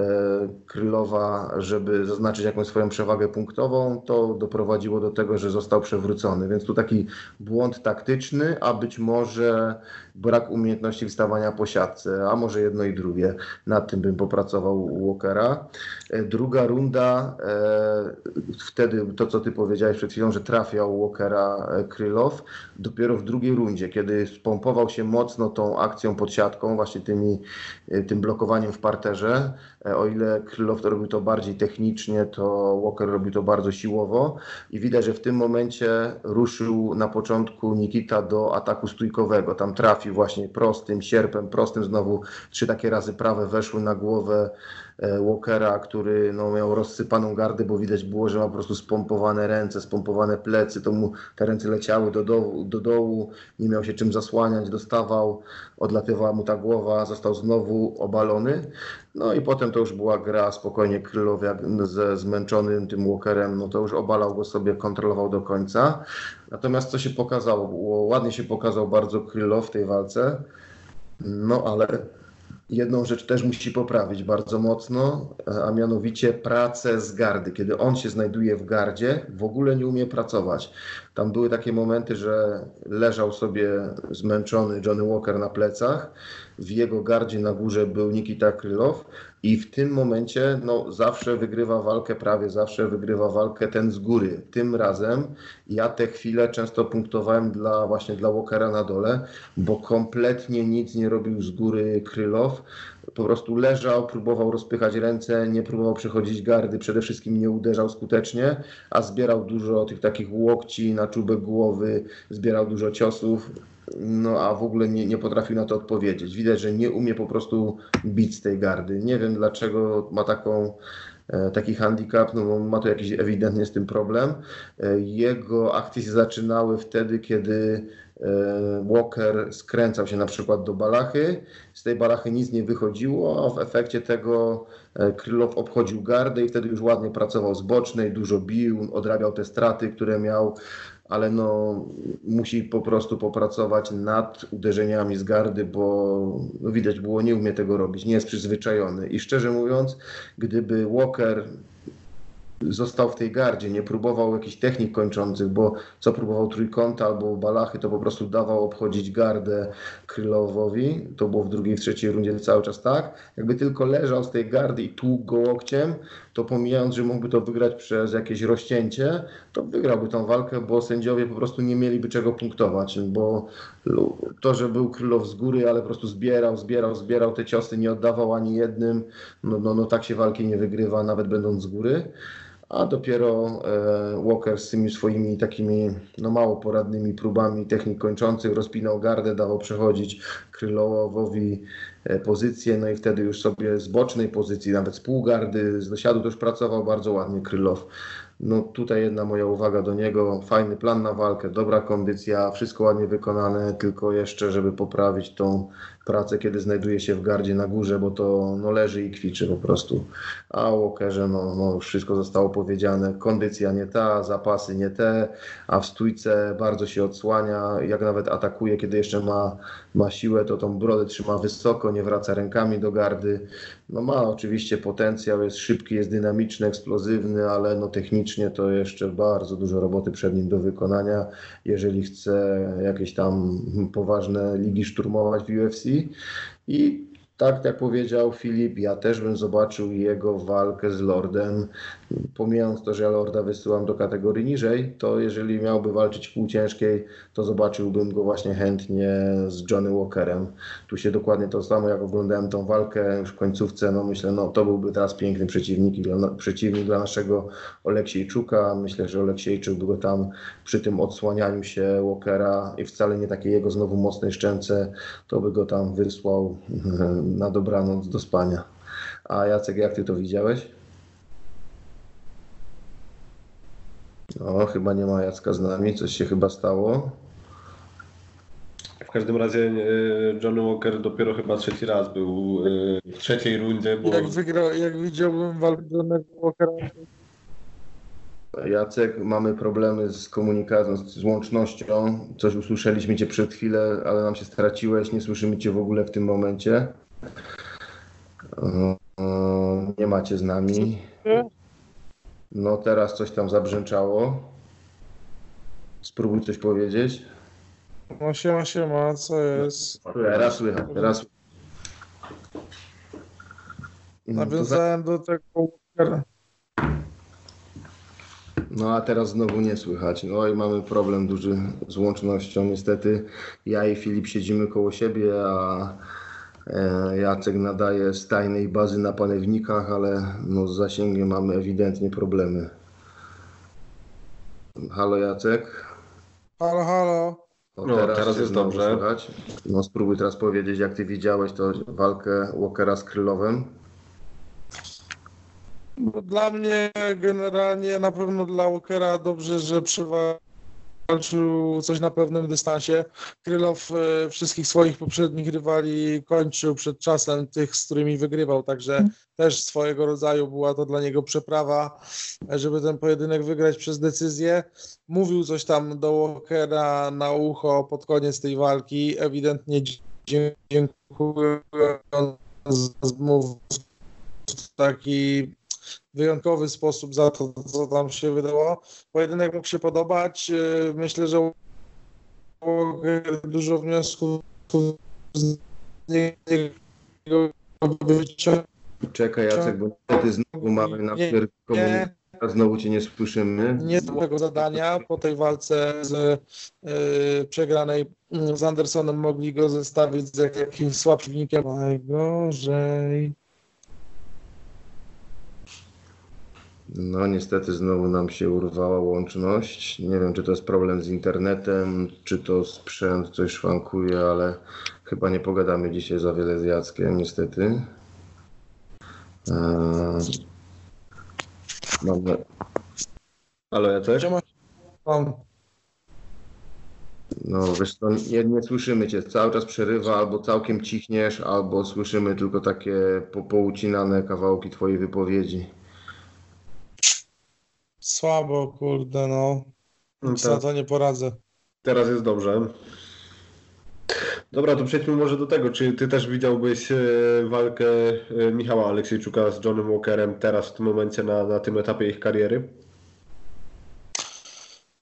Krylowa, żeby zaznaczyć jakąś swoją przewagę punktową, to doprowadziło do tego, że został przewrócony. Więc tu taki błąd taktyczny, a być może brak umiejętności wstawania po siatce, a może jedno i drugie. Nad tym bym popracował u Walkera. E, druga runda, e, wtedy to, co ty powiedziałeś przed chwilą, że trafiał Walkera e, Krylow, dopiero w drugiej rundzie, kiedy spompował się mocno tą akcją pod siatką, właśnie tymi, tym blokowaniem w parterze, o ile Krylow to robił to bardziej technicznie, to Walker robił to bardzo siłowo i widać, że w tym momencie ruszył na początku Nikita do ataku stójkowego. Tam trafił właśnie prostym sierpem, prostym znowu trzy takie razy prawe weszły na głowę E, Walkera, który no, miał rozsypaną gardę, bo widać było, że ma po prostu spompowane ręce, spompowane plecy, to mu te ręce leciały do dołu, do dołu nie miał się czym zasłaniać, dostawał, odlatywała mu ta głowa, został znowu obalony. No i potem to już była gra spokojnie Krylow ze zmęczonym tym Walkerem, no to już obalał go sobie, kontrolował do końca. Natomiast co się pokazało? Ładnie się pokazał bardzo Krylow w tej walce, no ale jedną rzecz też musi poprawić bardzo mocno, a mianowicie pracę z gardy. Kiedy on się znajduje w gardzie, w ogóle nie umie pracować. Tam były takie momenty, że leżał sobie zmęczony Johnny Walker na plecach, w jego gardzie na górze był Nikita Krylow i w tym momencie no, zawsze wygrywa walkę, prawie zawsze wygrywa walkę ten z góry. Tym razem ja te chwile często punktowałem dla właśnie dla Walkera na dole, bo kompletnie nic nie robił z góry Krylow. Po prostu leżał, próbował rozpychać ręce, nie próbował przechodzić gardy, przede wszystkim nie uderzał skutecznie, a zbierał dużo tych takich łokci na czubek głowy, zbierał dużo ciosów no a w ogóle nie, nie potrafił na to odpowiedzieć. Widać, że nie umie po prostu bić z tej gardy. Nie wiem dlaczego ma taką e, taki handicap, no ma tu jakiś ewidentnie z tym problem. E, jego akcje się zaczynały wtedy, kiedy e, Walker skręcał się na przykład do balachy, z tej balachy nic nie wychodziło, a w efekcie tego Krylow obchodził gardę i wtedy już ładnie pracował z bocznej, dużo bił, odrabiał te straty, które miał ale no, musi po prostu popracować nad uderzeniami z gardy, bo no widać było, nie umie tego robić, nie jest przyzwyczajony. I szczerze mówiąc, gdyby Walker został w tej gardzie, nie próbował jakichś technik kończących, bo co próbował trójkąta albo balachy, to po prostu dawał obchodzić gardę Krylowowi. To było w drugiej, w trzeciej rundzie cały czas tak. Jakby tylko leżał z tej gardy i tłukł go łokciem, to pomijając, że mógłby to wygrać przez jakieś rozcięcie, to wygrałby tą walkę, bo sędziowie po prostu nie mieliby czego punktować, bo to, że był Krylow z góry, ale po prostu zbierał, zbierał, zbierał te ciosy, nie oddawał ani jednym, no, no, no tak się walki nie wygrywa, nawet będąc z góry. A dopiero e, Walker z tymi swoimi takimi no mało poradnymi próbami technik kończących rozpinał gardę, dawał przechodzić Krylowowi pozycję, no i wtedy już sobie z bocznej pozycji, nawet z półgardy, z dosiadu też pracował bardzo ładnie Krylow. No tutaj jedna moja uwaga do niego, fajny plan na walkę, dobra kondycja, wszystko ładnie wykonane, tylko jeszcze, żeby poprawić tą pracę, kiedy znajduje się w gardzie na górze, bo to no, leży i kwiczy po prostu. A o Walkerze no, no, wszystko zostało powiedziane. Kondycja nie ta, zapasy nie te, a w stójce bardzo się odsłania. Jak nawet atakuje, kiedy jeszcze ma, ma siłę, to tą brodę trzyma wysoko, nie wraca rękami do gardy. No ma oczywiście potencjał, jest szybki, jest dynamiczny, eksplozywny, ale no technicznie to jeszcze bardzo dużo roboty przed nim do wykonania. Jeżeli chce jakieś tam poważne ligi szturmować w UFC, i tak jak powiedział Filip, ja też bym zobaczył jego walkę z Lordem. Pomijając to, że ja Lorda wysyłam do kategorii niżej, to jeżeli miałby walczyć w półciężkiej, to zobaczyłbym go właśnie chętnie z Johnny Walkerem. Tu się dokładnie to samo, jak oglądałem tą walkę już w końcówce, no myślę, no to byłby teraz piękny przeciwnik, dla, przeciwnik dla naszego Oleksiejczuka. Myślę, że Oleksiejczuk by go tam przy tym odsłanianiu się Walkera i wcale nie takiej jego znowu mocnej szczęce, to by go tam wysłał na dobranoc do spania. A Jacek, jak ty to widziałeś? No, chyba nie ma Jacka z nami, coś się chyba stało. W każdym razie e, Johnny Walker dopiero chyba trzeci raz był e, w trzeciej rundzie. Bo... Jak wygrał, jak widziałbym walkę Johnnego Walkera. Jacek, mamy problemy z komunikacją, z łącznością. Coś usłyszeliśmy Cię przed chwilę, ale nam się straciłeś. Nie słyszymy Cię w ogóle w tym momencie. E, nie macie z nami. No teraz coś tam zabrzęczało. Spróbuj coś powiedzieć. No siema, siema, co jest? Teraz słychać, teraz Nawiązałem do tego Walkera. No a teraz znowu nie słychać. No i mamy problem duży z łącznością. Niestety ja i Filip siedzimy koło siebie, a Jacek nadaje z tajnej bazy na panewnikach, ale no z zasięgiem mamy ewidentnie problemy. Halo Jacek. Halo, halo. O, No, teraz jest dobrze. Słychać. No spróbuj teraz powiedzieć, jak ty widziałeś to walkę Walkera z Krylowem. No, Dla mnie generalnie na pewno dla Walkera dobrze, że przewalczył coś na pewnym dystansie. Krylow e, wszystkich swoich poprzednich rywali kończył przed czasem tych, z którymi wygrywał, także też swojego rodzaju była to dla niego przeprawa, żeby ten pojedynek wygrać przez decyzję. Mówił coś tam do Walkera na ucho pod koniec tej walki. Ewidentnie dziękuję mu w taki wyjątkowy sposób za to, co tam się wydało. Pojedynek mógł się podobać. Yy, Myślę, że dużo wniosków z niego wyciągnął. Czekaj Jacek, bo niestety znowu mamy na a znowu cię nie słyszymy. nie do tego zadania. Po tej walce z yy, przegranej yy, z Andersonem mogli go zestawić z jakimś słabszym wynikiem. Najgorzej. No niestety znowu nam się urwała łączność. Nie wiem, czy to jest problem z internetem, czy to sprzęt coś szwankuje, ale chyba nie pogadamy dzisiaj za wiele z Jackiem, niestety. Eee. Ale ja też? No wiesz co, nie, nie słyszymy cię, cały czas przerywa, albo całkiem cichniesz, albo słyszymy tylko takie po, poucinane kawałki twojej wypowiedzi. Słabo, kurde, no. Nic na Tak. to nie poradzę. Teraz jest dobrze. Dobra, to przejdźmy może do tego. Czy ty też widziałbyś e, walkę e, Michała Aleksiejczuka z Johnem Walkerem teraz w tym momencie na, na tym etapie ich kariery?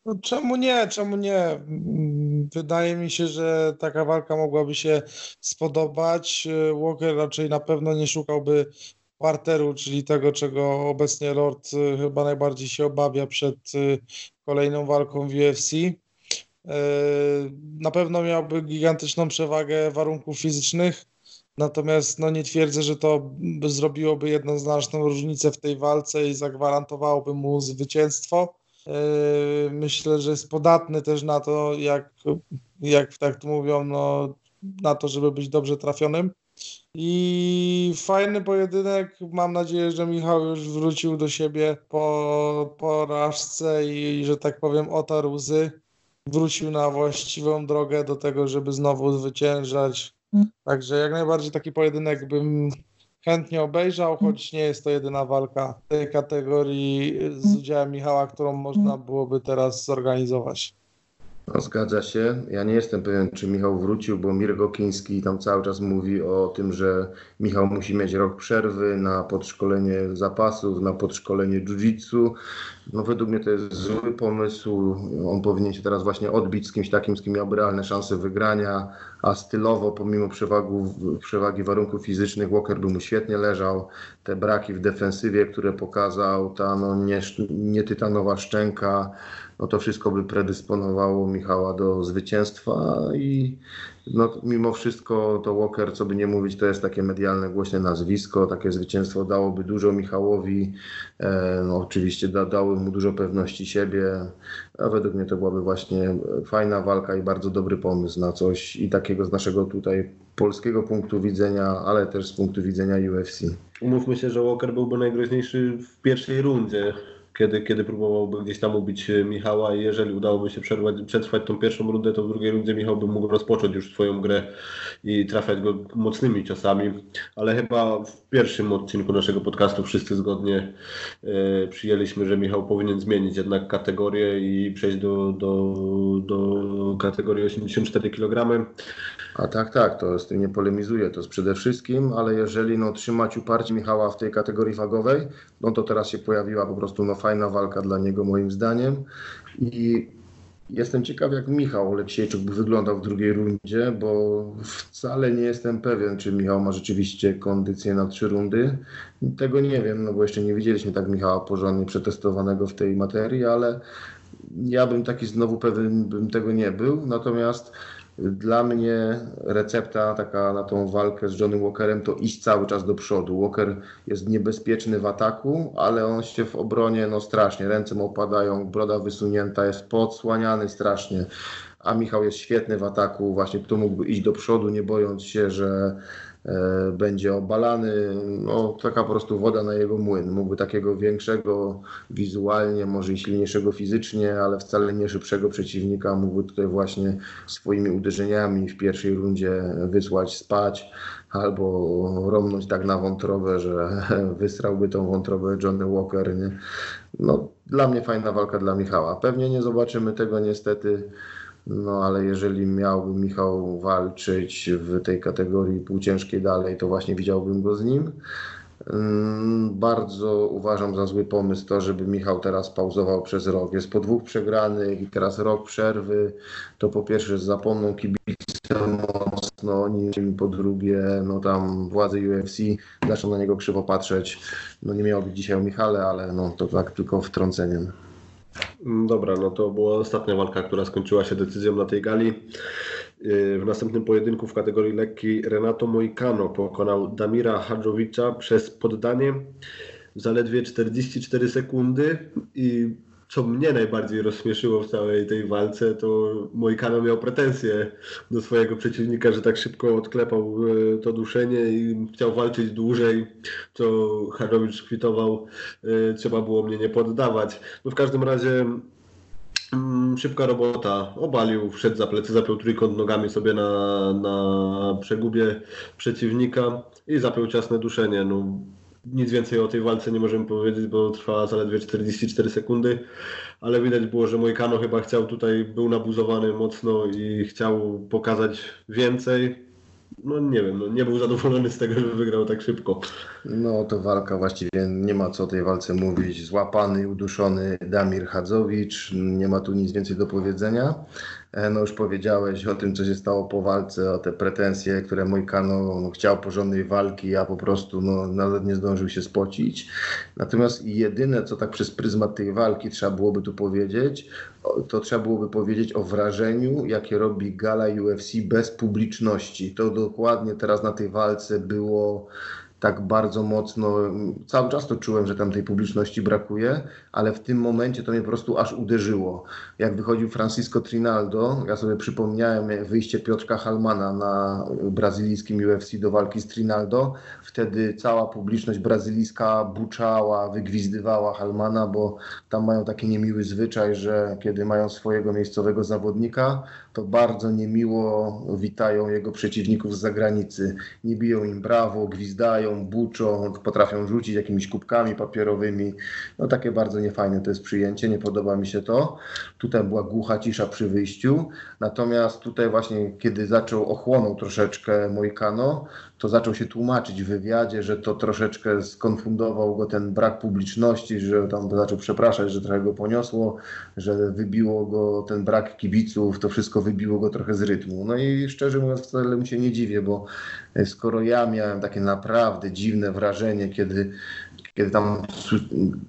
No, czemu nie? Czemu nie? Mm, Wydaje mi się, że taka walka mogłaby się spodobać. E, Walker raczej na pewno nie szukałby parteru, czyli tego, czego obecnie Lord e, chyba najbardziej się obawia przed e, kolejną walką w UFC. E, Na pewno miałby gigantyczną przewagę warunków fizycznych, natomiast no nie twierdzę, że to by zrobiłoby jednoznaczną różnicę w tej walce i zagwarantowałoby mu zwycięstwo. Myślę, że jest podatny też na to, jak, jak tak mówią, no, na to, żeby być dobrze trafionym. I fajny pojedynek. Mam nadzieję, że Michał już wrócił do siebie po porażce i, że tak powiem, otarł łzy. Wrócił na właściwą drogę do tego, żeby znowu zwyciężać. Także jak najbardziej taki pojedynek bym chętnie obejrzał, choć nie jest to jedyna walka tej kategorii z udziałem Michała, którą można byłoby teraz zorganizować. No, zgadza się. Ja nie jestem pewien, czy Michał wrócił, bo Mirek Okiński tam cały czas mówi o tym, że Michał musi mieć rok przerwy na podszkolenie zapasów, na podszkolenie jiu-jitsu. No według mnie to jest zły pomysł. On powinien się teraz właśnie odbić z kimś takim, z kim miałby realne szanse wygrania, a stylowo, pomimo przewagu, przewagi warunków fizycznych, Walker by mu świetnie leżał. Te braki w defensywie, które pokazał, ta no, nie, nie tytanowa szczęka, no to wszystko by predysponowało Michała do zwycięstwa i no, mimo wszystko to Walker, co by nie mówić, to jest takie medialne, głośne nazwisko, takie zwycięstwo dałoby dużo Michałowi, e, no, oczywiście da, dały mu dużo pewności siebie, a według mnie to byłaby właśnie fajna walka i bardzo dobry pomysł na coś i takiego z naszego tutaj polskiego punktu widzenia, ale też z punktu widzenia UFC. Umówmy się, że Walker byłby najgroźniejszy w pierwszej rundzie, kiedy, kiedy próbowałby gdzieś tam ubić e, Michała i jeżeli udałoby się przerwać, przetrwać tą pierwszą rundę, to w drugiej rundzie Michał by mógł rozpocząć już swoją grę i trafiać go mocnymi ciosami, ale chyba w pierwszym odcinku naszego podcastu wszyscy zgodnie e, przyjęliśmy, że Michał powinien zmienić jednak kategorię i przejść do, do, do kategorii 84 kg. A tak, tak, to z tym nie polemizuję, to jest przede wszystkim, ale jeżeli no, trzymać uparcie Michała w tej kategorii wagowej, no to teraz się pojawiła po prostu no, fajna walka dla niego moim zdaniem i jestem ciekaw jak Michał Oleksiejczuk by wyglądał w drugiej rundzie, bo wcale nie jestem pewien, czy Michał ma rzeczywiście kondycję na trzy rundy. Tego nie wiem, no bo jeszcze nie widzieliśmy tak Michała porządnie przetestowanego w tej materii, ale ja bym taki znowu pewien bym tego nie był, natomiast dla mnie recepta taka na tą walkę z Johnnym Walkerem to iść cały czas do przodu. Walker jest niebezpieczny w ataku, ale on się w obronie no strasznie, ręce mu opadają, broda wysunięta, jest podsłaniany strasznie. A Michał jest świetny w ataku, właśnie tu mógłby iść do przodu, nie bojąc się, że będzie obalany. No, taka po prostu woda na jego młyn. Mógłby takiego większego wizualnie, może i silniejszego fizycznie, ale wcale nie szybszego przeciwnika mógłby tutaj właśnie swoimi uderzeniami w pierwszej rundzie wysłać spać albo romnąć tak na wątrobę, że wysrałby tą wątrobę Johnny Walker. Nie? No, dla mnie fajna walka dla Michała. Pewnie nie zobaczymy tego niestety no ale jeżeli miałby Michał walczyć w tej kategorii półciężkiej dalej, to właśnie widziałbym go z nim. Mm, Bardzo uważam za zły pomysł to, żeby Michał teraz pauzował przez rok. Jest po dwóch przegranych i teraz rok przerwy. To po pierwsze zapomną kibice mocno o nim, po drugie no tam władze UFC zaczną na niego krzywo patrzeć. No nie miało być dzisiaj o Michale, ale no to tak tylko wtrąceniem. Dobra, no to była ostatnia walka, która skończyła się decyzją na tej gali. Yy, W następnym pojedynku w kategorii lekkiej Renato Moicano pokonał Damira Hadżowicza przez poddanie. zaledwie 44 sekundy i co mnie najbardziej rozśmieszyło w całej tej walce, to Mojkano miał pretensje do swojego przeciwnika, że tak szybko odklepał e, to duszenie i chciał walczyć dłużej, co Harowicz kwitował, e, trzeba było mnie nie poddawać. No w każdym razie mm, szybka robota, obalił, wszedł za plecy, zapiął trójkąt nogami sobie na, na przegubie przeciwnika i zapiął ciasne duszenie. No, nic więcej o tej walce nie możemy powiedzieć, bo trwała zaledwie 44 sekundy, ale widać było, że Mojkano chyba chciał tutaj, był nabuzowany mocno i chciał pokazać więcej. No nie wiem, no nie był zadowolony z tego, że wygrał tak szybko. No to walka właściwie nie ma co o tej walce mówić. Złapany uduszony Damir Chadzowicz, nie ma tu nic więcej do powiedzenia. E, no już powiedziałeś o tym, co się stało po walce, o te pretensje, które Mojkano no, chciał porządnej walki, a po prostu no, nawet nie zdążył się spocić. Natomiast jedyne, co tak przez pryzmat tej walki trzeba byłoby tu powiedzieć, to trzeba byłoby powiedzieć o wrażeniu, jakie robi gala UFC bez publiczności. To dokładnie teraz na tej walce było tak bardzo mocno, cały czas to czułem, że tam tej publiczności brakuje, ale w tym momencie to mnie po prostu aż uderzyło. Jak wychodził Francisco Trinaldo, ja sobie przypomniałem wyjście Piotrka Halmana na brazylijskim UFC do walki z Trinaldo, wtedy cała publiczność brazylijska buczała, wygwizdywała Halmana, bo tam mają taki niemiły zwyczaj, że kiedy mają swojego miejscowego zawodnika, to bardzo niemiło witają jego przeciwników z zagranicy. Nie biją im brawo, gwizdają, buczą, potrafią rzucić jakimiś kubkami papierowymi. No takie bardzo niefajne to jest przyjęcie, nie podoba mi się to. Tutaj była głucha cisza przy wyjściu, natomiast tutaj właśnie kiedy zaczął ochłonął troszeczkę Mojkano, to zaczął się tłumaczyć w wywiadzie, że to troszeczkę skonfundował go ten brak publiczności, że tam zaczął przepraszać, że trochę go poniosło, że wybiło go ten brak kibiców, to wszystko wybiło go trochę z rytmu. No i szczerze mówiąc wcale mu się nie dziwię, bo skoro ja miałem takie naprawdę dziwne wrażenie, kiedy, kiedy tam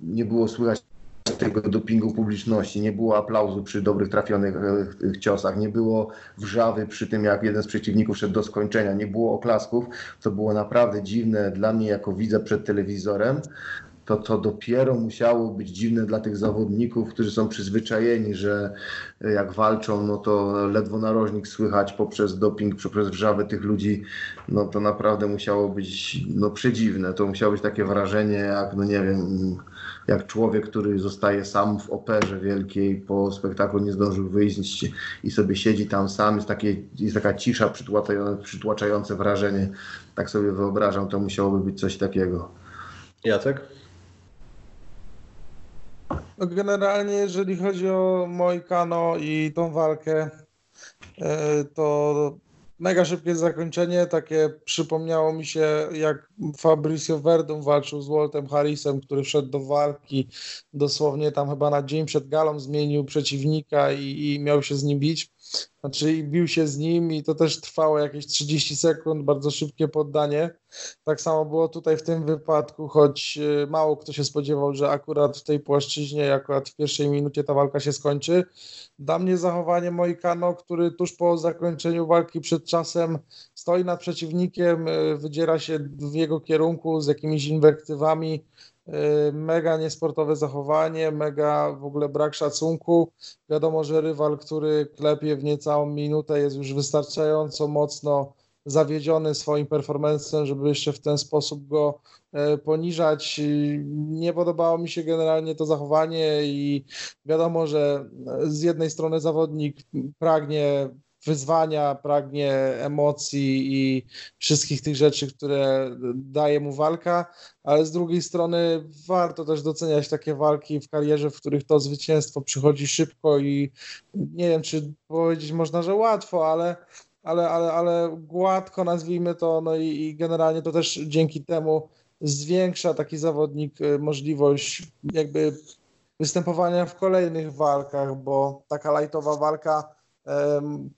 nie było słychać tego dopingu publiczności, nie było aplauzu przy dobrych trafionych e, ciosach, nie było wrzawy przy tym, jak jeden z przeciwników szedł do skończenia, nie było oklasków, to było naprawdę dziwne dla mnie jako widza przed telewizorem, to to dopiero musiało być dziwne dla tych zawodników, którzy są przyzwyczajeni, że jak walczą, no to ledwo narożnik słychać poprzez doping, poprzez wrzawę tych ludzi, no to naprawdę musiało być no, przedziwne. To musiało być takie wrażenie, jak no nie wiem, jak człowiek, który zostaje sam w operze wielkiej, po spektaklu nie zdążył wyjść i sobie siedzi tam sam, jest, takie, jest taka cisza, przytłaczające, przytłaczające wrażenie. Tak sobie wyobrażam, to musiałoby być coś takiego. Jacek? No generalnie, jeżeli chodzi o Moikano i tą walkę, e, to mega szybkie zakończenie, takie przypomniało mi się, jak Fabricio Verdum walczył z Waltem Harrisem, który wszedł do walki dosłownie tam chyba na dzień przed galą, zmienił przeciwnika i, i miał się z nim bić. Znaczy bił się z nim i to też trwało jakieś 30 sekund, bardzo szybkie poddanie. Tak samo było tutaj w tym wypadku, choć e, mało kto się spodziewał, że akurat w tej płaszczyźnie, akurat w pierwszej minucie ta walka się skończy. Dla mnie zachowanie Moikano, który tuż po zakończeniu walki przed czasem stoi nad przeciwnikiem, e, wydziera się w jego kierunku z jakimiś inwektywami, mega niesportowe zachowanie, mega w ogóle brak szacunku. Wiadomo, że rywal, który klepie w niecałą minutę jest już wystarczająco mocno zawiedziony swoim performancem, żeby jeszcze w ten sposób go e, poniżać. Nie podobało mi się generalnie to zachowanie i wiadomo, że z jednej strony zawodnik pragnie wyzwania, pragnie emocji i wszystkich tych rzeczy, które daje mu walka, ale z drugiej strony warto też doceniać takie walki w karierze, w których to zwycięstwo przychodzi szybko i nie wiem, czy powiedzieć można, że łatwo, ale ale, ale, ale gładko nazwijmy to, no i, i generalnie to też dzięki temu zwiększa taki zawodnik y, możliwość jakby występowania w kolejnych walkach, bo taka lightowa walka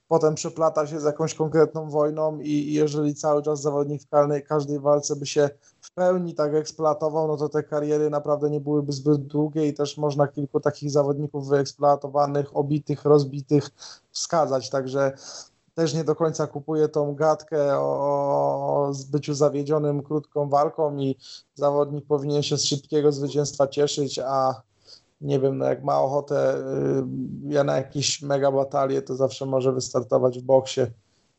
potem przeplata się z jakąś konkretną wojną i, jeżeli cały czas zawodnik w każdej, każdej walce by się w pełni tak eksploatował, no to te kariery naprawdę nie byłyby zbyt długie i też można kilku takich zawodników wyeksploatowanych, obitych, rozbitych wskazać, także też nie do końca kupuję tą gadkę o, o byciu zawiedzionym krótką walką i zawodnik powinien się z szybkiego zwycięstwa cieszyć, a nie wiem, no jak ma ochotę y, ja na jakieś mega batalie, to zawsze może wystartować w boksie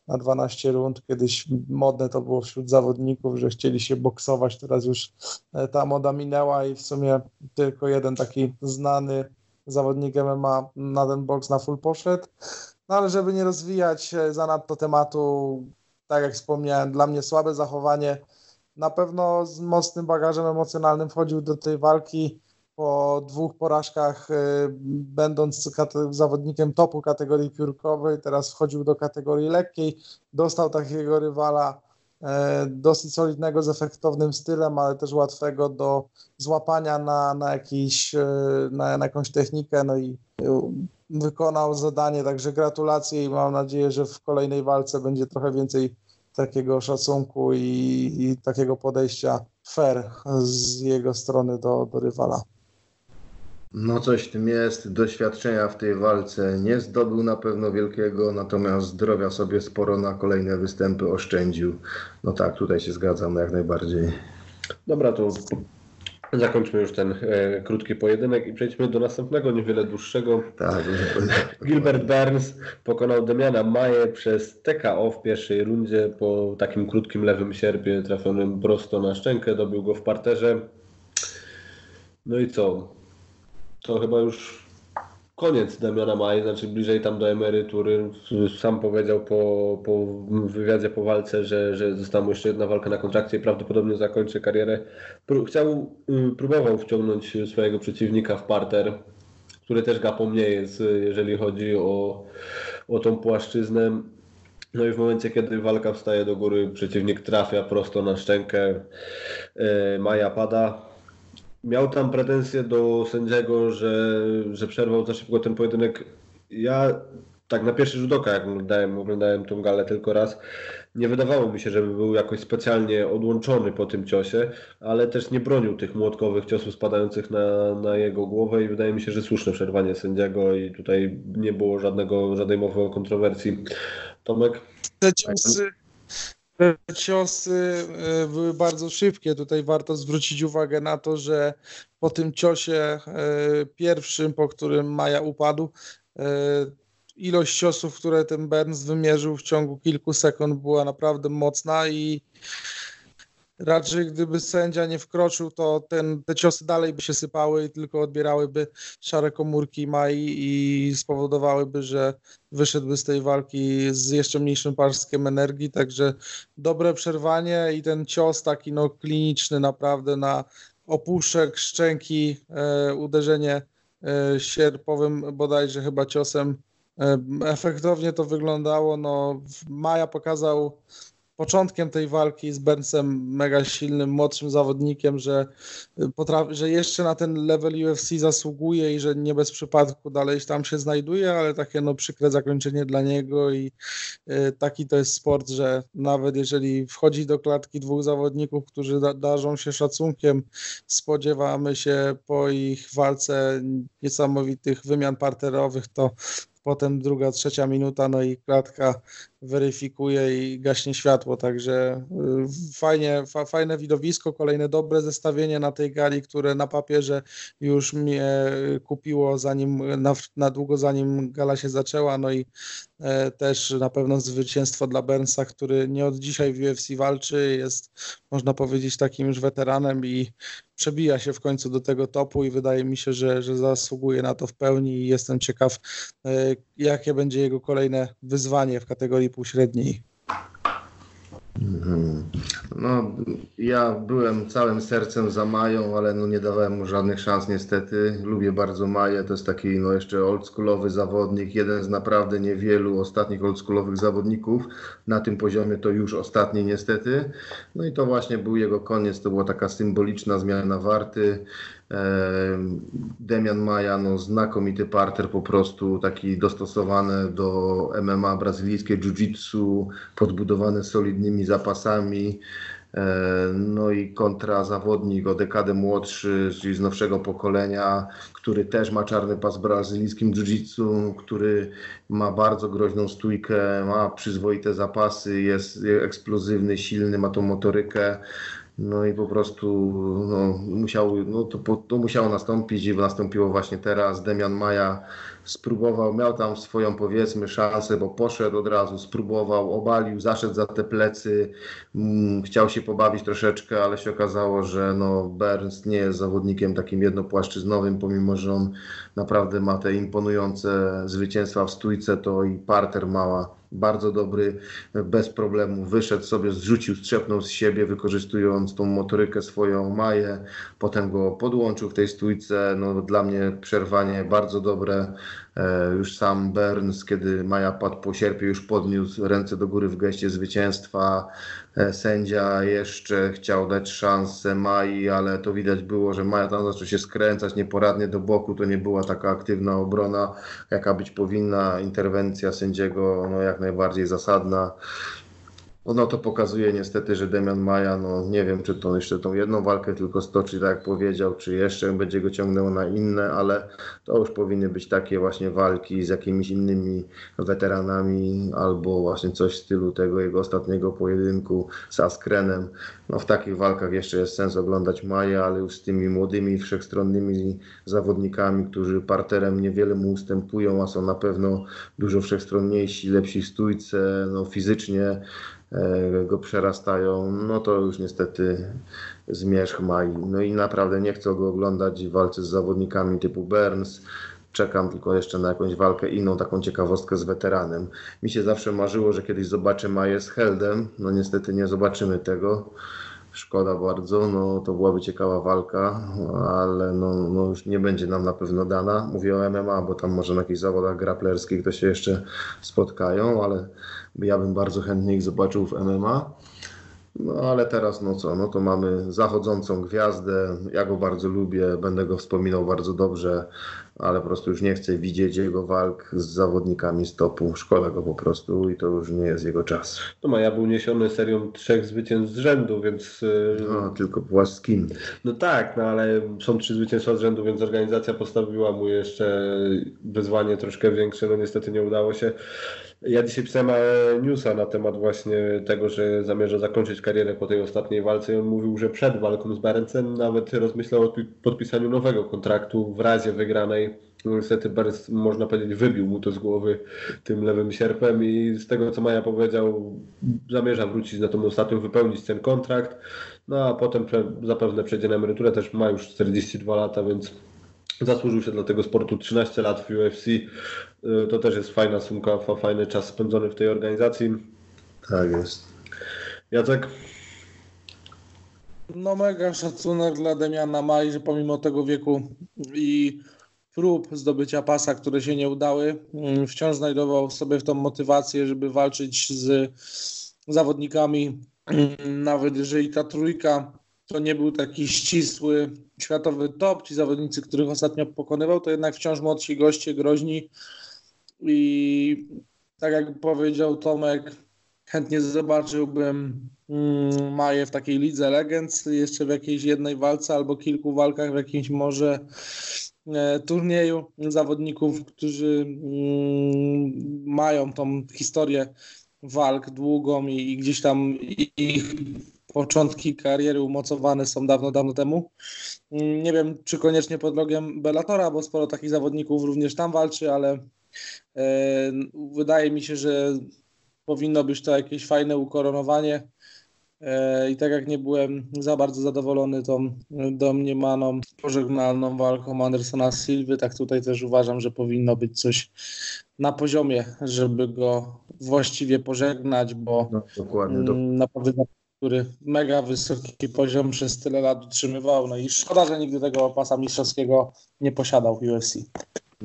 na 12 rund. Kiedyś modne to było wśród zawodników, że chcieli się boksować, teraz już e, ta moda minęła i w sumie tylko jeden taki znany zawodnik MMA na ten boks na full poszedł. No ale żeby nie rozwijać zanadto tematu, tak jak wspomniałem, dla mnie słabe zachowanie. Na pewno z mocnym bagażem emocjonalnym wchodził do tej walki po dwóch porażkach, y, będąc zawodnikiem topu kategorii piórkowej, teraz wchodził do kategorii lekkiej, dostał takiego rywala e, dosyć solidnego, z efektownym stylem, ale też łatwego do złapania na, na, jakiś, e, na, na jakąś technikę, no i wykonał zadanie, także gratulacje i mam nadzieję, że w kolejnej walce będzie trochę więcej takiego szacunku i, i takiego podejścia fair z jego strony do, do rywala. No coś w tym jest, doświadczenia w tej walce nie zdobył na pewno wielkiego, natomiast zdrowia sobie sporo na kolejne występy oszczędził. No tak, tutaj się zgadzam jak najbardziej. Dobra, to zakończmy już ten e, krótki pojedynek i przejdźmy do następnego, niewiele dłuższego. Tak. Gilbert Burns pokonał Damiana Maję przez TKO w pierwszej rundzie po takim krótkim lewym sierpie trafionym prosto na szczękę, dobił go w parterze. No i co? To chyba już koniec Damiana Maj, znaczy bliżej tam do emerytury. Sam powiedział po, po wywiadzie po walce, że, że została mu jeszcze jedna walka na kontrakcie i prawdopodobnie zakończy karierę. Chciał, y, próbował wciągnąć swojego przeciwnika w parter, który też gapą nie jest, jeżeli chodzi o, o tą płaszczyznę. No i w momencie, kiedy walka wstaje do góry, przeciwnik trafia prosto na szczękę, y, Maja pada, miał tam pretensje do sędziego, że, że przerwał za szybko ten pojedynek. Ja tak na pierwszy rzut oka, jak oglądałem, oglądałem tą galę tylko raz, nie wydawało mi się, żeby był jakoś specjalnie odłączony po tym ciosie, ale też nie bronił tych młotkowych ciosów spadających na, na jego głowę i wydaje mi się, że słuszne przerwanie sędziego i tutaj nie było żadnego, żadnej mowy o kontrowersji. Tomek? Te ciosy, te ciosy e, były bardzo szybkie. Tutaj warto zwrócić uwagę na to, że po tym ciosie e, pierwszym, po którym Maja upadł, e, ilość ciosów, które ten Burns wymierzył w ciągu kilku sekund była naprawdę mocna i raczej gdyby sędzia nie wkroczył, to ten, te ciosy dalej by się sypały i tylko odbierałyby szare komórki Mai i spowodowałyby, że wyszedłby z tej walki z jeszcze mniejszym parskiem energii, także dobre przerwanie i ten cios taki no kliniczny naprawdę na opuszek szczęki, e, uderzenie e, sierpowym bodajże chyba ciosem. E, efektownie to wyglądało, no Maja pokazał początkiem tej walki z Burnsem mega silnym, młodszym zawodnikiem, że, potrafi, że jeszcze na ten level UFC zasługuje i że nie bez przypadku dalej tam się znajduje, ale takie no przykre zakończenie dla niego i y, taki to jest sport, że nawet jeżeli wchodzi do klatki dwóch zawodników, którzy da, darzą się szacunkiem, spodziewamy się po ich walce niesamowitych wymian parterowych, to potem druga, trzecia minuta, no i klatka weryfikuje i gaśnie światło, także y, fajnie, fa, fajne widowisko, kolejne dobre zestawienie na tej gali, które na papierze już mnie kupiło zanim, na, na długo zanim gala się zaczęła, no i też na pewno zwycięstwo dla Bernsa, który nie od dzisiaj w UFC walczy, jest można powiedzieć takim już weteranem i przebija się w końcu do tego topu i wydaje mi się, że, że zasługuje na to w pełni i jestem ciekaw, e, jakie będzie jego kolejne wyzwanie w kategorii półśredniej. No, ja byłem całym sercem za Mają, ale no nie dawałem mu żadnych szans niestety. Lubię bardzo Maję, to jest taki no jeszcze oldschoolowy zawodnik, jeden z naprawdę niewielu ostatnich oldschoolowych zawodników. Na tym poziomie to już ostatni niestety. No i to właśnie był jego koniec, to była taka symboliczna zmiana warty. Demian Maja, no znakomity parter po prostu, taki dostosowany do MMA brazylijskie jiu-jitsu, podbudowany solidnymi zapasami. no i kontra zawodnik o dekadę młodszy, czyli z nowszego pokolenia, który też ma czarny pas w brazylijskim jiu-jitsu, który ma bardzo groźną stójkę, ma przyzwoite zapasy, jest eksplozywny, silny, ma tą motorykę. No i po prostu no, musiał, no, to, to musiało nastąpić i nastąpiło właśnie teraz. Demian Maja spróbował, miał tam swoją powiedzmy szansę, bo poszedł od razu, spróbował, obalił, zaszedł za te plecy, mm, chciał się pobawić troszeczkę, ale się okazało, że no Burns nie jest zawodnikiem takim jednopłaszczyznowym, pomimo że on naprawdę ma te imponujące zwycięstwa w stójce, to i parter mała bardzo dobry, bez problemu wyszedł sobie, zrzucił, strzepnął z siebie, wykorzystując tą motorykę swoją Maję, potem go podłączył w tej stójce, no dla mnie przerwanie bardzo dobre, E, już sam Burns, kiedy Maja padł po sierpie, już podniósł ręce do góry w geście zwycięstwa. E, sędzia jeszcze chciał dać szansę Mai, ale to widać było, że Maja tam zaczął się skręcać nieporadnie do boku. To nie była taka aktywna obrona, jaka być powinna. Interwencja sędziego no, jak najbardziej zasadna. No to pokazuje niestety, że Demian Maja, no nie wiem, czy to jeszcze tą jedną walkę tylko stoczy, tak jak powiedział, czy jeszcze będzie go ciągnęło na inne, ale to już powinny być takie właśnie walki z jakimiś innymi weteranami, albo właśnie coś w stylu tego jego ostatniego pojedynku z Askrenem. No w takich walkach jeszcze jest sens oglądać Maja, ale już z tymi młodymi, wszechstronnymi zawodnikami, którzy parterem niewiele mu ustępują, a są na pewno dużo wszechstronniejsi, lepsi w stójce, no fizycznie go przerastają, no to już niestety zmierzch ma. No i naprawdę nie chcę go oglądać w walce z zawodnikami typu Burns. Czekam tylko jeszcze na jakąś walkę inną, taką ciekawostkę z weteranem. Mi się zawsze marzyło, że kiedyś zobaczę Maję z Heldem. No niestety nie zobaczymy tego. Szkoda bardzo, no to byłaby ciekawa walka, ale no, no już nie będzie nam na pewno dana. Mówię o MMA, bo tam może na jakichś zawodach graplerskich to się jeszcze spotkają, ale ja bym bardzo chętnie ich zobaczył w MMA. No ale teraz no co, no to mamy zachodzącą gwiazdę. Ja go bardzo lubię, będę go wspominał bardzo dobrze, ale po prostu już nie chcę widzieć jego walk z zawodnikami stopu. Szkoda go po prostu i to już nie jest jego czas. No Maja był niesiony serią trzech zwycięstw z rzędu, więc... Y, no, tylko płaskim. No tak, no ale są trzy zwycięstwa z rzędu, więc organizacja postawiła mu jeszcze wyzwanie troszkę większe, no niestety nie udało się. Ja dzisiaj pisałem e, newsa na temat właśnie tego, że zamierza zakończyć karierę po tej ostatniej walce on mówił, że przed walką z Barencem nawet rozmyślał o podpisaniu nowego kontraktu w razie wygranej. No niestety Barens, można powiedzieć, wybił mu to z głowy tym lewym sierpem i z tego, co Maja powiedział, zamierza wrócić na tą ostatnią, wypełnić ten kontrakt, no a potem zapewne przejdzie na emeryturę, też ma już 42 lata, więc zasłużył się dla tego sportu 13 lat w UFC. Y, to też jest fajna sumka, fajny czas spędzony w tej organizacji. Tak jest. Jacek? No mega szacunek dla Demiana Maj, że pomimo tego wieku i prób zdobycia pasa, które się nie udały, mm, wciąż znajdował sobie w tą motywację, żeby walczyć z zawodnikami, mm, nawet jeżeli ta trójka to nie był taki ścisły światowy top, ci zawodnicy, których ostatnio pokonywał, to jednak wciąż młodsi goście, groźni. I tak jak powiedział Tomek, chętnie zobaczyłbym mm, Maję w takiej lidze Legends, jeszcze w jakiejś jednej walce albo kilku walkach w jakimś może e, turnieju zawodników, którzy mm, mają tą historię walk długą i gdzieś tam ich początki kariery umocowane są dawno, dawno temu. Nie wiem, czy koniecznie pod logiem Bellatora, bo sporo takich zawodników również tam walczy, ale e, wydaje mi się, że powinno być to jakieś fajne ukoronowanie. E, I tak jak nie byłem za bardzo zadowolony tą domniemaną pożegnalną walką Andersona Silwy, tak tutaj też uważam, że powinno być coś na poziomie, żeby go właściwie pożegnać, bo no, dokładnie, mm, naprawdę który mega wysoki poziom przez tyle lat utrzymywał. No i szkoda, że nigdy tego pasa mistrzowskiego nie posiadał w UFC.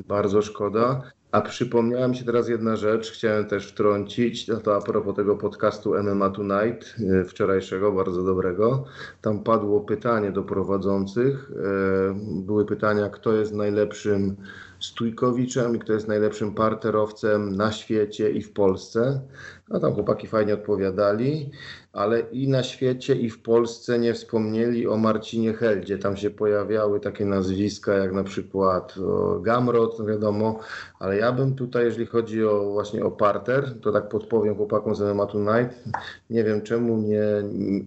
Bardzo szkoda. A przypomniała mi się teraz jedna rzecz, chciałem też wtrącić, to a propos tego podcastu MMA Tonight, y, wczorajszego, bardzo dobrego. Tam padło pytanie do prowadzących. Y, były pytania, kto jest najlepszym Stójkowiczem i kto jest najlepszym parterowcem na świecie i w Polsce. No tam chłopaki fajnie odpowiadali, ale i na świecie i w Polsce nie wspomnieli o Marcinie Heldzie. Tam się pojawiały takie nazwiska jak na przykład Gamrot, no wiadomo, ale ja bym tutaj, jeżeli chodzi o właśnie o parter, to tak podpowiem chłopakom z MMA Tonight, nie wiem czemu nie,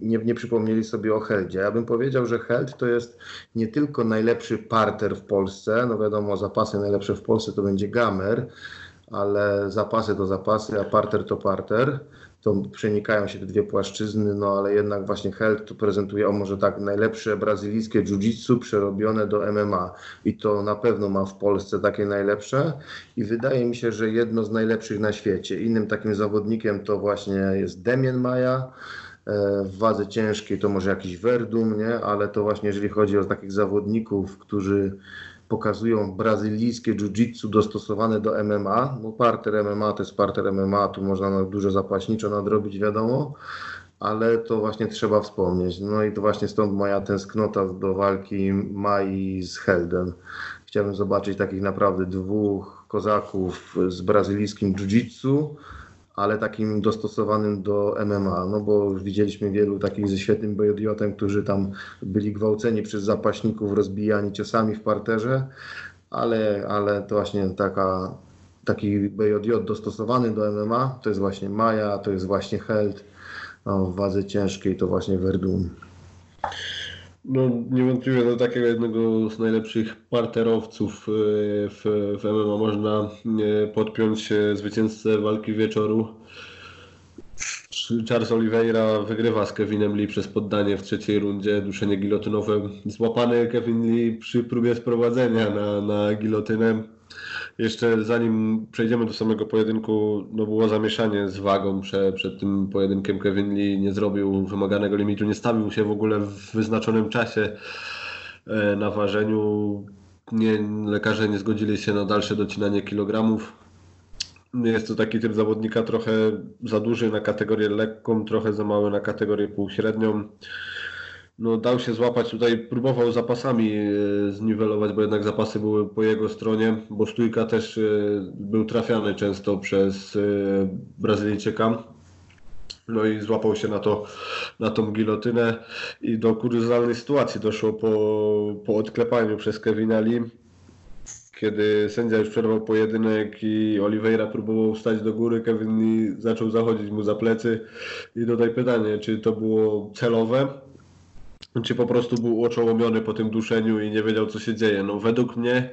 nie, nie przypomnieli sobie o Heldzie. Ja bym powiedział, że Held to jest nie tylko najlepszy parter w Polsce, no wiadomo, zapasy najlepsze w Polsce to będzie Gamer, ale zapasy to zapasy, a parter to parter. To przenikają się te dwie płaszczyzny, no ale jednak właśnie Held to prezentuje, o może tak, najlepsze brazylijskie jiu-jitsu przerobione do MMA. I to na pewno ma w Polsce takie najlepsze i wydaje mi się, że jedno z najlepszych na świecie. Innym takim zawodnikiem to właśnie jest Demian Maja, e, w wadze ciężkiej to może jakiś Verdum, nie? ale to właśnie jeżeli chodzi o takich zawodników, którzy pokazują brazylijskie jiu-jitsu dostosowane do MMA. No parter MMA to jest parter MMA, tu można dużo zapaśniczo nadrobić, wiadomo, ale to właśnie trzeba wspomnieć. No i to właśnie stąd moja tęsknota do walki Mai z Helden. Chciałbym zobaczyć takich naprawdę dwóch kozaków z brazylijskim jiu-jitsu, ale takim dostosowanym do MMA, no bo widzieliśmy wielu takich ze świetnym bojodiotem, którzy tam byli gwałceni przez zapaśników, rozbijani ciosami w parterze, ale, ale to właśnie taka, taki BJJ dostosowany do MMA, to jest właśnie Maja, to jest właśnie Held, no, w wadze ciężkiej to właśnie Verdun. No niewątpliwie do takiego jednego z najlepszych parterowców e, w, w MMA można e, podpiąć zwycięzcę walki wieczoru. Charles Oliveira wygrywa z Kevinem Lee przez poddanie w trzeciej rundzie, duszenie gilotynowe. Złapany Kevin Lee przy próbie sprowadzenia na, na gilotynę jeszcze zanim przejdziemy do samego pojedynku, no było zamieszanie z wagą prze, przed tym pojedynkiem. Kevin Lee nie zrobił wymaganego limitu, nie stawił się w ogóle w wyznaczonym czasie e, na ważeniu. Nie, lekarze nie zgodzili się na dalsze docinanie kilogramów. Jest to taki typ zawodnika trochę za duży na kategorię lekką, trochę za mały na kategorię półśrednią no, dał się złapać tutaj, próbował zapasami e, zniwelować, bo jednak zapasy były po jego stronie, bo stójka też e, był trafiany często przez e, Brazylijczyka. No i złapał się na, to, na tą gilotynę i do kuriozalnej sytuacji doszło po, po odklepaniu przez Kevina Lee, kiedy sędzia już przerwał pojedynek i Oliveira próbował wstać do góry, Kevin Lee zaczął zachodzić mu za plecy i tutaj pytanie, czy to było celowe, czy po prostu był oczołomiony po tym duszeniu i nie wiedział, co się dzieje. No według mnie,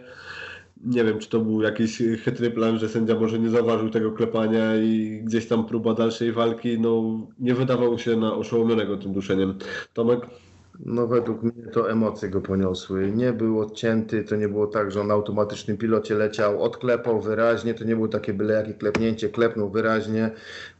nie wiem, czy to był jakiś chytry plan, że sędzia może nie zauważył tego klepania i gdzieś tam próba dalszej walki, no nie wydawał się na oszołomionego tym duszeniem. Tomek? No według mnie to emocje go poniosły. Nie był odcięty, to nie było tak, że on na automatycznym pilocie leciał, odklepał wyraźnie, to nie było takie byle jakie klepnięcie, klepnął wyraźnie,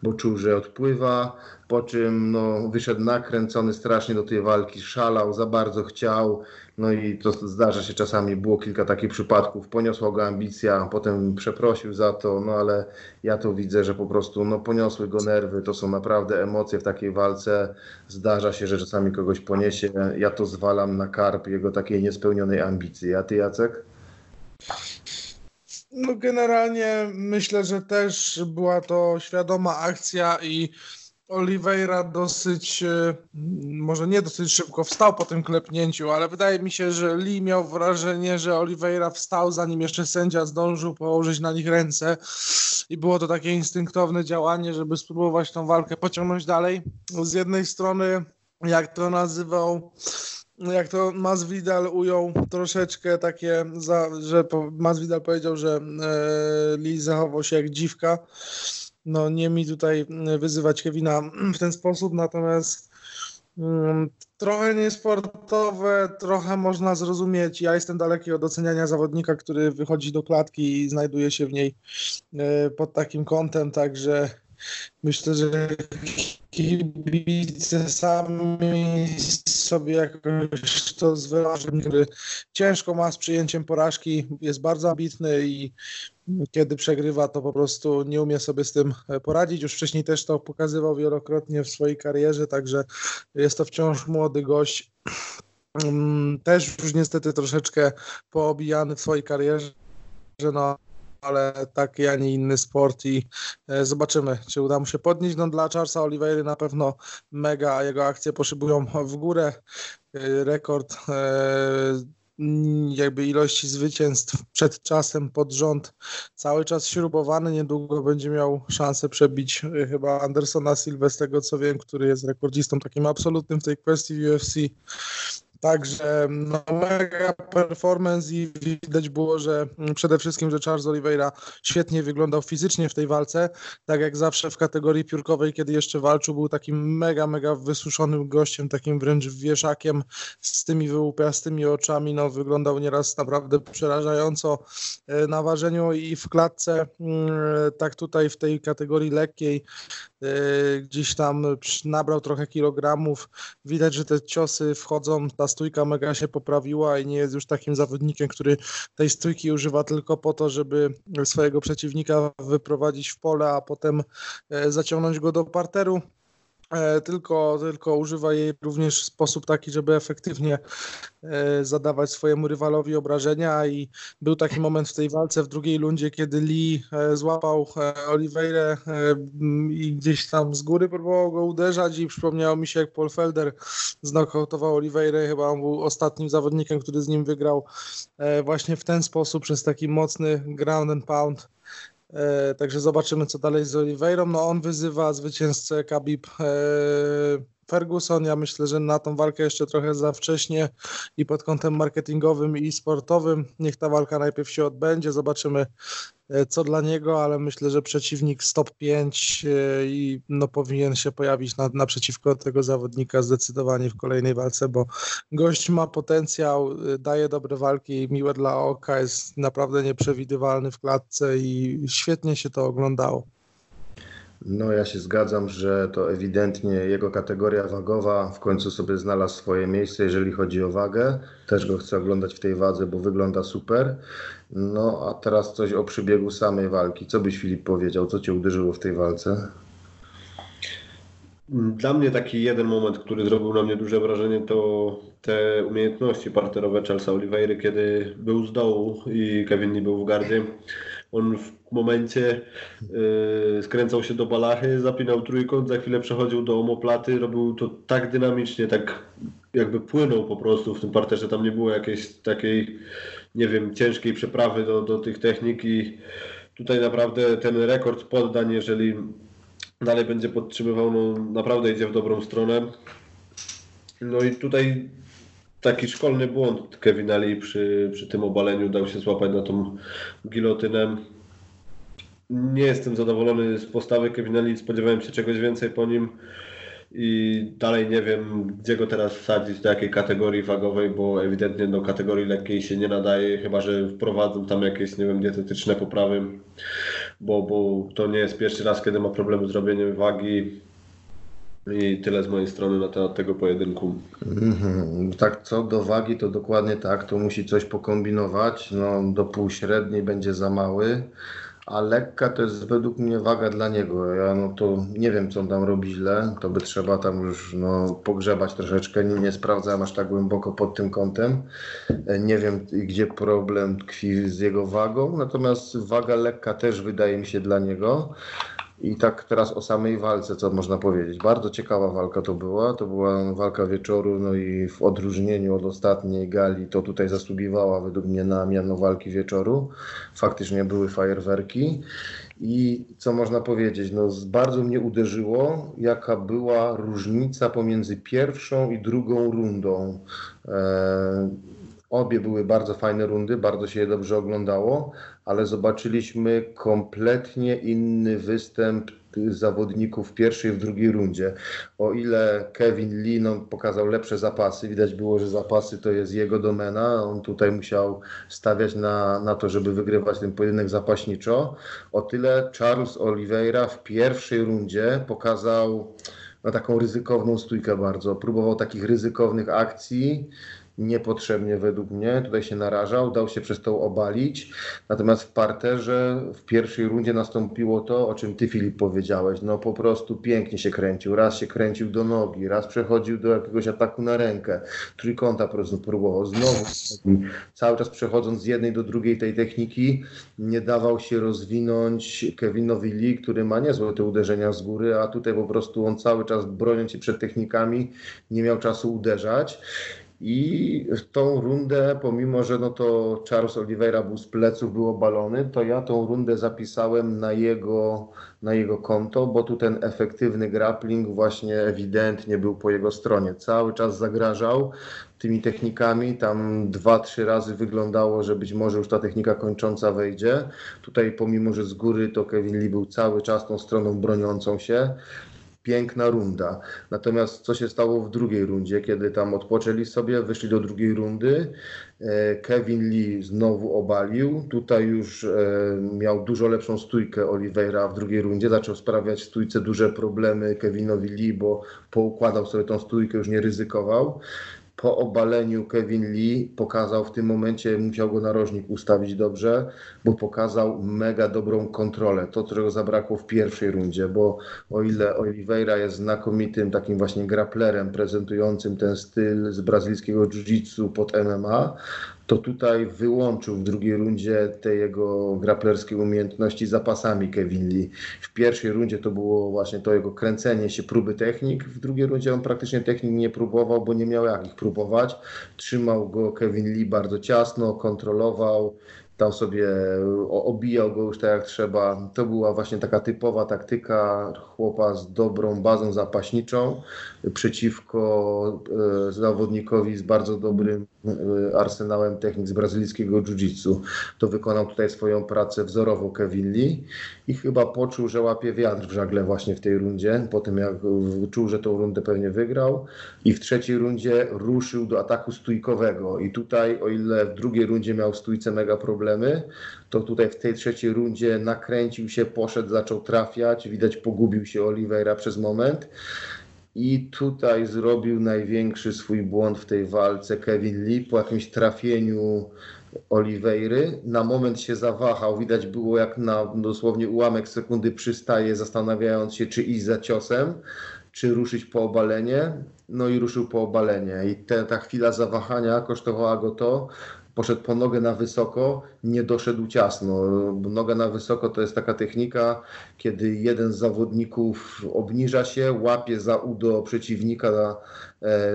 bo czuł, że odpływa, po czym no, wyszedł nakręcony strasznie do tej walki, szalał, za bardzo chciał, no i to zdarza się czasami, było kilka takich przypadków, poniosła go ambicja, potem przeprosił za to, no ale ja to widzę, że po prostu no, poniosły go nerwy, to są naprawdę emocje w takiej walce, zdarza się, że czasami kogoś poniesie, ja to zwalam na karp jego takiej niespełnionej ambicji. A ty Jacek? No generalnie myślę, że też była to świadoma akcja i Oliveira dosyć, e, może nie dosyć szybko wstał po tym klepnięciu, ale wydaje mi się, że Lee miał wrażenie, że Oliveira wstał zanim jeszcze sędzia zdążył położyć na nich ręce i było to takie instynktowne działanie, żeby spróbować tą walkę pociągnąć dalej. Z jednej strony, jak to nazywał jak to Masvidal ujął troszeczkę takie, za, że Masvidal powiedział, że e, Lee zachował się jak dziwka, no nie mi tutaj mm, wyzywać Kevina w ten sposób, natomiast um, trochę niesportowe, trochę można zrozumieć. Ja jestem daleki od oceniania zawodnika, który wychodzi do klatki i znajduje się w niej y, pod takim kątem, także myślę, że kibice sami sobie jakoś to zwyrażą, który ciężko ma z przyjęciem porażki, jest bardzo ambitny i kiedy przegrywa, to po prostu nie umie sobie z tym poradzić. Już wcześniej też to pokazywał wielokrotnie w swojej karierze, także jest to wciąż młody gość. Mm, też już niestety troszeczkę poobijany w swojej karierze no ale taki, a nie inny sport i e, zobaczymy, czy uda mu się podnieść. No dla Charlesa Oliveira na pewno mega, a jego akcje poszybują w górę. E, rekord e, jakby ilości zwycięstw przed czasem pod rząd cały czas śrubowany. Niedługo będzie miał szansę przebić chyba Andersona Silva, z tego co wiem, który jest rekordzistą takim absolutnym w tej kwestii UFC. Także no, mega performance i widać było, że przede wszystkim, że Charles Oliveira świetnie wyglądał fizycznie w tej walce. Tak jak zawsze w kategorii piórkowej, kiedy jeszcze walczył, był takim mega, mega wysuszonym gościem, takim wręcz wieszakiem z tymi wyłupiastymi oczami. No, wyglądał nieraz naprawdę przerażająco e, na ważeniu i w klatce. Mm, tak tutaj w tej kategorii lekkiej e, gdzieś tam nabrał trochę kilogramów. Widać, że te ciosy wchodzą, ta stójka mega się poprawiła i nie jest już takim zawodnikiem, który tej stójki używa tylko po to, żeby swojego przeciwnika wyprowadzić w pole, a potem e, zaciągnąć go do parteru. E, tylko, tylko używa jej również w sposób taki, żeby efektywnie e, zadawać swojemu rywalowi obrażenia i był taki moment w tej walce w drugiej lundzie, kiedy Lee e, złapał Oliveira i gdzieś tam z góry próbował go uderzać i przypomniało mi się jak Paul Felder znokautował Oliveira, chyba on był ostatnim zawodnikiem, który z nim wygrał właśnie w ten sposób przez taki mocny ground and pound także zobaczymy, co dalej z Oliveirą. No on wyzywa zwycięzcę Khabib e, Ferguson. Ja myślę, że na tą walkę jeszcze trochę za wcześnie i pod kątem marketingowym i sportowym. Niech ta walka najpierw się odbędzie, zobaczymy e, co dla niego, ale myślę, że przeciwnik stop 5 e, i no, powinien się pojawić na, naprzeciwko tego zawodnika zdecydowanie w kolejnej walce, bo gość ma potencjał, e, daje dobre walki, miłe dla oka, jest naprawdę nieprzewidywalny w klatce i świetnie się to oglądało. No ja się zgadzam, że to ewidentnie jego kategoria wagowa w końcu sobie znalazł swoje miejsce, jeżeli chodzi o wagę. Też go chcę oglądać w tej wadze, bo wygląda super. No a teraz coś o przebiegu samej walki. Co byś Filip powiedział? Co cię uderzyło w tej walce? Dla mnie taki jeden moment, który zrobił na mnie duże wrażenie, to te umiejętności parterowe Charlesa Oliveira, kiedy był z dołu i Kevin nie był w gardzie. On w momencie yy, skręcał się do balachy, zapinał trójkąt, za chwilę przechodził do omoplaty, robił to tak dynamicznie, tak jakby płynął po prostu w tym parterze. Tam nie było jakiejś takiej, nie wiem, ciężkiej przeprawy do, do tych technik i tutaj naprawdę ten rekord poddań, jeżeli dalej będzie podtrzymywał, no naprawdę idzie w dobrą stronę. No i tutaj taki szkolny błąd Kevin Ali przy, przy tym obaleniu dał się złapać na tą gilotynę. Nie jestem zadowolony z postawy Kevin Ali, spodziewałem się czegoś więcej po nim i dalej nie wiem, gdzie go teraz wsadzić, do jakiej kategorii wagowej, bo ewidentnie do kategorii lekkiej się nie nadaje, chyba że wprowadzą tam jakieś, nie wiem, dietetyczne poprawy, bo, bo to nie jest pierwszy raz, kiedy ma problemy z robieniem wagi i tyle z mojej strony na temat tego pojedynku. Mhm. Tak, co do wagi, to dokładnie tak. To musi coś pokombinować. No, do półśredniej będzie za mały, a lekka to jest według mnie waga dla niego. Ja no to nie wiem, co on tam robi źle. To by trzeba tam już no, pogrzebać troszeczkę. Nie, nie sprawdzałem aż tak głęboko pod tym kątem. Nie wiem, gdzie problem tkwi z jego wagą. Natomiast waga lekka też wydaje mi się dla niego. I tak teraz o samej walce, co można powiedzieć. Bardzo ciekawa walka to była. To była walka wieczoru, no i w odróżnieniu od ostatniej gali, to tutaj zasługiwała według mnie na miano walki wieczoru. Faktycznie były fajerwerki. I co można powiedzieć? No, bardzo mnie uderzyło, jaka była różnica pomiędzy pierwszą i drugą rundą. Eee, Obie były bardzo fajne rundy, bardzo się je dobrze oglądało, ale zobaczyliśmy kompletnie inny występ zawodników w pierwszej i w drugiej rundzie. O ile Kevin no, pokazał lepsze zapasy, widać było, że zapasy to jest jego domena, on tutaj musiał stawiać na, na to, żeby wygrywać ten pojedynek zapaśniczo, o tyle Charles Oliveira w pierwszej rundzie pokazał no, taką ryzykowną stójkę bardzo. Próbował takich ryzykownych akcji niepotrzebnie według mnie. Tutaj się narażał, dał się przez to obalić. Natomiast w parterze w pierwszej rundzie nastąpiło to, o czym ty Filip powiedziałeś. No po prostu pięknie się kręcił. Raz się kręcił do nogi, raz przechodził do jakiegoś ataku na rękę. Trójkąta próbował. Znowu cały czas przechodząc z jednej do drugiej tej techniki, nie dawał się rozwinąć Kevinowi Lee, który ma niezłe te uderzenia z góry, a tutaj po prostu on cały czas broniąc się przed technikami, nie miał czasu uderzać. I tą rundę, pomimo że no to Charles Oliveira był z pleców, był obalony, to ja tą rundę zapisałem na jego, na jego konto, bo tu ten efektywny grappling właśnie ewidentnie był po jego stronie. Cały czas zagrażał tymi technikami. Tam dwa, trzy razy wyglądało, że być może już ta technika kończąca wejdzie. Tutaj pomimo, że z góry to Kevin Lee był cały czas tą stroną broniącą się piękna runda. Natomiast co się stało w drugiej rundzie, kiedy tam odpoczęli sobie, wyszli do drugiej rundy, e, Kevin Lee znowu obalił. Tutaj już e, miał dużo lepszą stójkę Oliveira w drugiej rundzie. Zaczął sprawiać stójce duże problemy Kevinowi Lee, bo poukładał sobie tą stójkę, już nie ryzykował po obaleniu Kevin Lee pokazał w tym momencie, musiał go narożnik ustawić dobrze, bo pokazał mega dobrą kontrolę. To, czego zabrakło w pierwszej rundzie, bo o ile Oliveira jest znakomitym takim właśnie grapplerem prezentującym ten styl z brazylijskiego jiu-jitsu pod MMA, to tutaj wyłączył w drugiej rundzie te jego grapplerskie umiejętności zapasami Kevin Lee. W pierwszej rundzie to było właśnie to jego kręcenie się, próby technik. W drugiej rundzie on praktycznie technik nie próbował, bo nie miał jak ich próbować. Trzymał go Kevin Lee bardzo ciasno, kontrolował, tam sobie obijał go już tak jak trzeba. To była właśnie taka typowa taktyka chłopa z dobrą bazą zapaśniczą przeciwko e, zawodnikowi z bardzo dobrym arsenałem technik z brazylijskiego jiu-jitsu. To wykonał tutaj swoją pracę wzorowo Kevin Lee i chyba poczuł, że łapie wiatr w żagle właśnie w tej rundzie, po tym jak czuł, że tą rundę pewnie wygrał i w trzeciej rundzie ruszył do ataku stójkowego. I tutaj o ile w drugiej rundzie miał w stójce mega problemy, to tutaj w tej trzeciej rundzie nakręcił się, poszedł, zaczął trafiać, widać pogubił się Oliveira przez moment i tutaj zrobił największy swój błąd w tej walce Kevin Lee po jakimś trafieniu Oliweiry. Na moment się zawahał, widać było jak na dosłownie ułamek sekundy przystaje, zastanawiając się, czy iść za ciosem, czy ruszyć po obalenie. No i ruszył po obalenie. I te, ta chwila zawahania kosztowała go to, poszedł po nogę na wysoko, nie doszedł ciasno. Noga na wysoko to jest taka technika, kiedy jeden z zawodników obniża się, łapie za udo przeciwnika,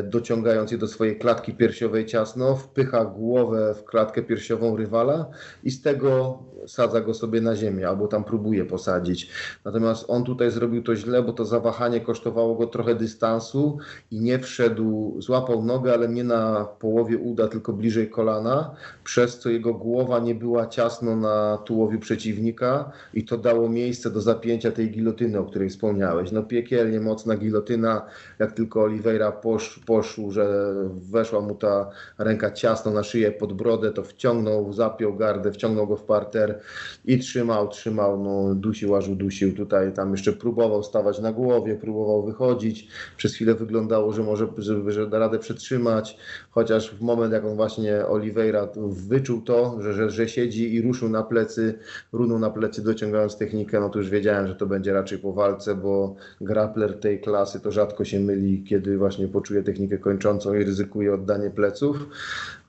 dociągając je do swojej klatki piersiowej ciasno, wpycha głowę w klatkę piersiową rywala i z tego sadza go sobie na ziemię albo tam próbuje posadzić. Natomiast on tutaj zrobił to źle, bo to zawahanie kosztowało go trochę dystansu i nie wszedł, złapał nogę, ale nie na połowie uda, tylko bliżej kolana, przez co jego głowa nie była ciasno na tułowiu przeciwnika i to dało miejsce do zapięcia tej gilotyny, o której wspomniałeś. No piekielnie mocna gilotyna, jak tylko Oliveira posz, poszł, że weszła mu ta ręka ciasno na szyję pod brodę, to wciągnął, zapiął gardę, wciągnął go w parter i trzymał, trzymał, no dusił, aż udusił. Tutaj tam jeszcze próbował stawać na głowie, próbował wychodzić. Przez chwilę wyglądało, że może, żeby, że da radę przetrzymać, chociaż w moment, jak on właśnie Oliveira wyczuł to, że, że, że siedzi i ruszył na plecy, runął na plecy, dociągając technikę, no to już wiedziałem, że to będzie raczej po walce, bo grappler tej klasy to rzadko się myli, kiedy właśnie poczuje technikę kończącą i ryzykuje oddanie pleców.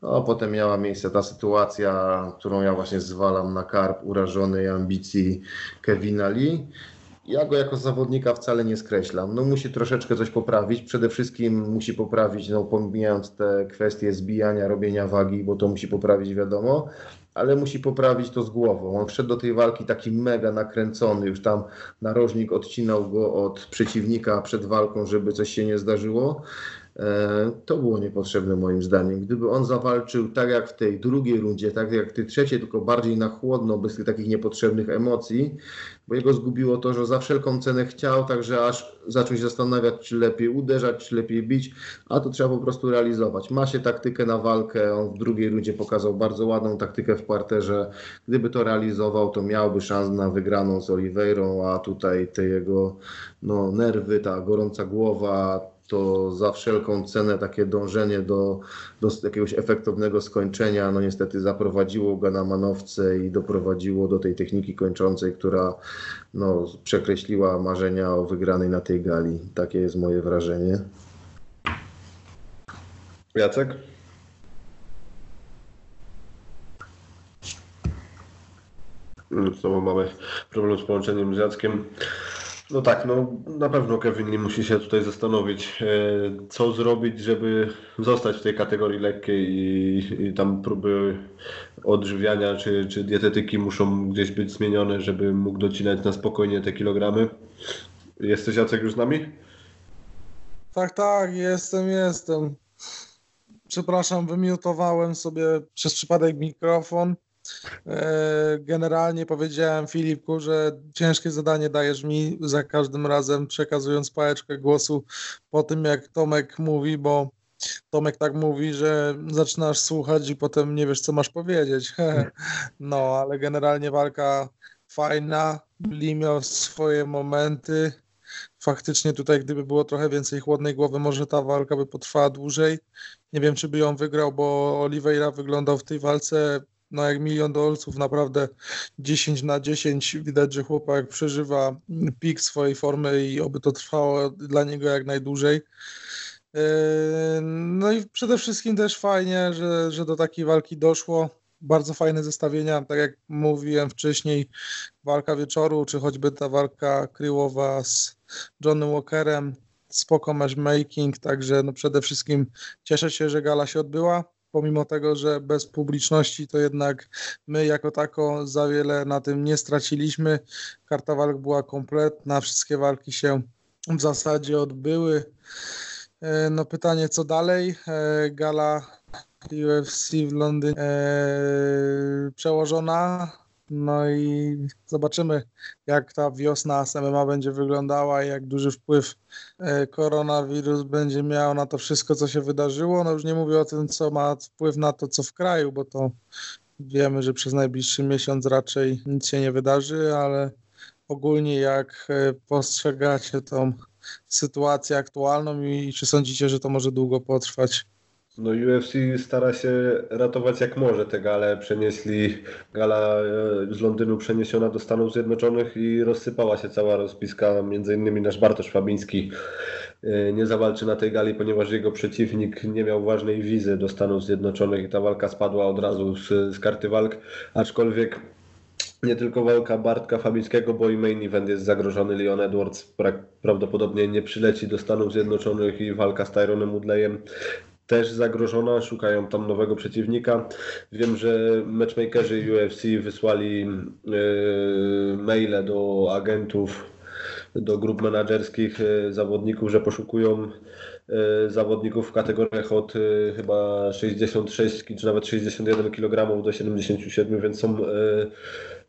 No, potem miała miejsce ta sytuacja, którą ja właśnie zwalam na karp urażonej ambicji Kevina Lee. Ja go jako zawodnika wcale nie skreślam. No musi troszeczkę coś poprawić. Przede wszystkim musi poprawić, no pomijając te kwestie zbijania, robienia wagi, bo to musi poprawić wiadomo, ale musi poprawić to z głową. On wszedł do tej walki taki mega nakręcony, już tam narożnik odcinał go od przeciwnika przed walką, żeby coś się nie zdarzyło. E, to było niepotrzebne moim zdaniem. Gdyby on zawalczył tak jak w tej drugiej rundzie, tak jak w tej trzeciej, tylko bardziej na chłodno, bez tych takich niepotrzebnych emocji, bo jego zgubiło to, że za wszelką cenę chciał, także aż zaczął się zastanawiać, czy lepiej uderzać, czy lepiej bić, a to trzeba po prostu realizować. Ma się taktykę na walkę, on w drugiej rundzie pokazał bardzo ładną taktykę w parterze. Gdyby to realizował, to miałby szansę na wygraną z Oliveirą, a tutaj te jego no, nerwy, ta gorąca głowa, to za wszelką cenę takie dążenie do, do jakiegoś efektownego skończenia, no niestety zaprowadziło go na manowce i doprowadziło do tej techniki kończącej, która no, przekreśliła marzenia o wygranej na tej gali. Takie jest moje wrażenie. Jacek? Znowu mamy problem z połączeniem z Jackiem. No tak, no na pewno Kevin nie musi się tutaj zastanowić, e, co zrobić, żeby zostać w tej kategorii lekkiej i, i tam próby odżywiania czy, czy dietetyki muszą gdzieś być zmienione, żeby mógł docinać na spokojnie te kilogramy. Jesteś Jacek już z nami? Tak, tak, jestem, jestem. Przepraszam, wymiutowałem sobie przez przypadek mikrofon. E, generalnie powiedziałem Filipku, że ciężkie zadanie dajesz mi za każdym razem przekazując pałeczkę głosu po tym jak Tomek mówi, bo Tomek tak mówi, że zaczynasz słuchać i potem nie wiesz co masz powiedzieć. No, ale generalnie walka fajna, Lee miał swoje momenty. Faktycznie tutaj gdyby było trochę więcej chłodnej głowy, może ta walka by potrwała dłużej. Nie wiem, czy by ją wygrał, bo Oliveira wyglądał w tej walce no jak milion dolców, naprawdę 10 na 10. Widać, że chłopak przeżywa pik swojej formy i oby to trwało dla niego jak najdłużej. Yy, no i przede wszystkim też fajnie, że, że do takiej walki doszło. Bardzo fajne zestawienia, tak jak mówiłem wcześniej, walka wieczoru, czy choćby ta walka kryłowa z Johnnym Walkerem, spoko matchmaking, także no przede wszystkim cieszę się, że gala się odbyła pomimo tego, że bez publiczności, to jednak my jako tako za wiele na tym nie straciliśmy. Karta walk była kompletna, wszystkie walki się w zasadzie odbyły. E, no pytanie, co dalej? E, gala UFC w Londynie e, przełożona no i zobaczymy, jak ta wiosna z MMA będzie wyglądała i jak duży wpływ e, koronawirus będzie miał na to wszystko, co się wydarzyło. No już nie mówię o tym, co ma wpływ na to, co w kraju, bo to wiemy, że przez najbliższy miesiąc raczej nic się nie wydarzy, ale ogólnie jak e, postrzegacie tą sytuację aktualną i czy sądzicie, że to może długo potrwać? No UFC stara się ratować jak może te gale. Przenieśli gala e, z Londynu przeniesiona do Stanów Zjednoczonych i rozsypała się cała rozpiska. Między innymi nasz Bartosz Fabiński e, nie zawalczy na tej gali, ponieważ jego przeciwnik nie miał ważnej wizy do Stanów Zjednoczonych i ta walka spadła od razu z, z karty walk. Aczkolwiek nie tylko walka Bartka Fabińskiego, bo i main event jest zagrożony. Leon Edwards prawdopodobnie nie przyleci do Stanów Zjednoczonych i walka z Tyronem Woodleyem też zagrożona, szukają tam nowego przeciwnika. Wiem, że matchmakerzy UFC wysłali yy, maile do agentów, do grup menedżerskich yy, zawodników, że poszukują yy, zawodników w kategoriach od chyba 66 czy nawet 61 kg do 77, więc są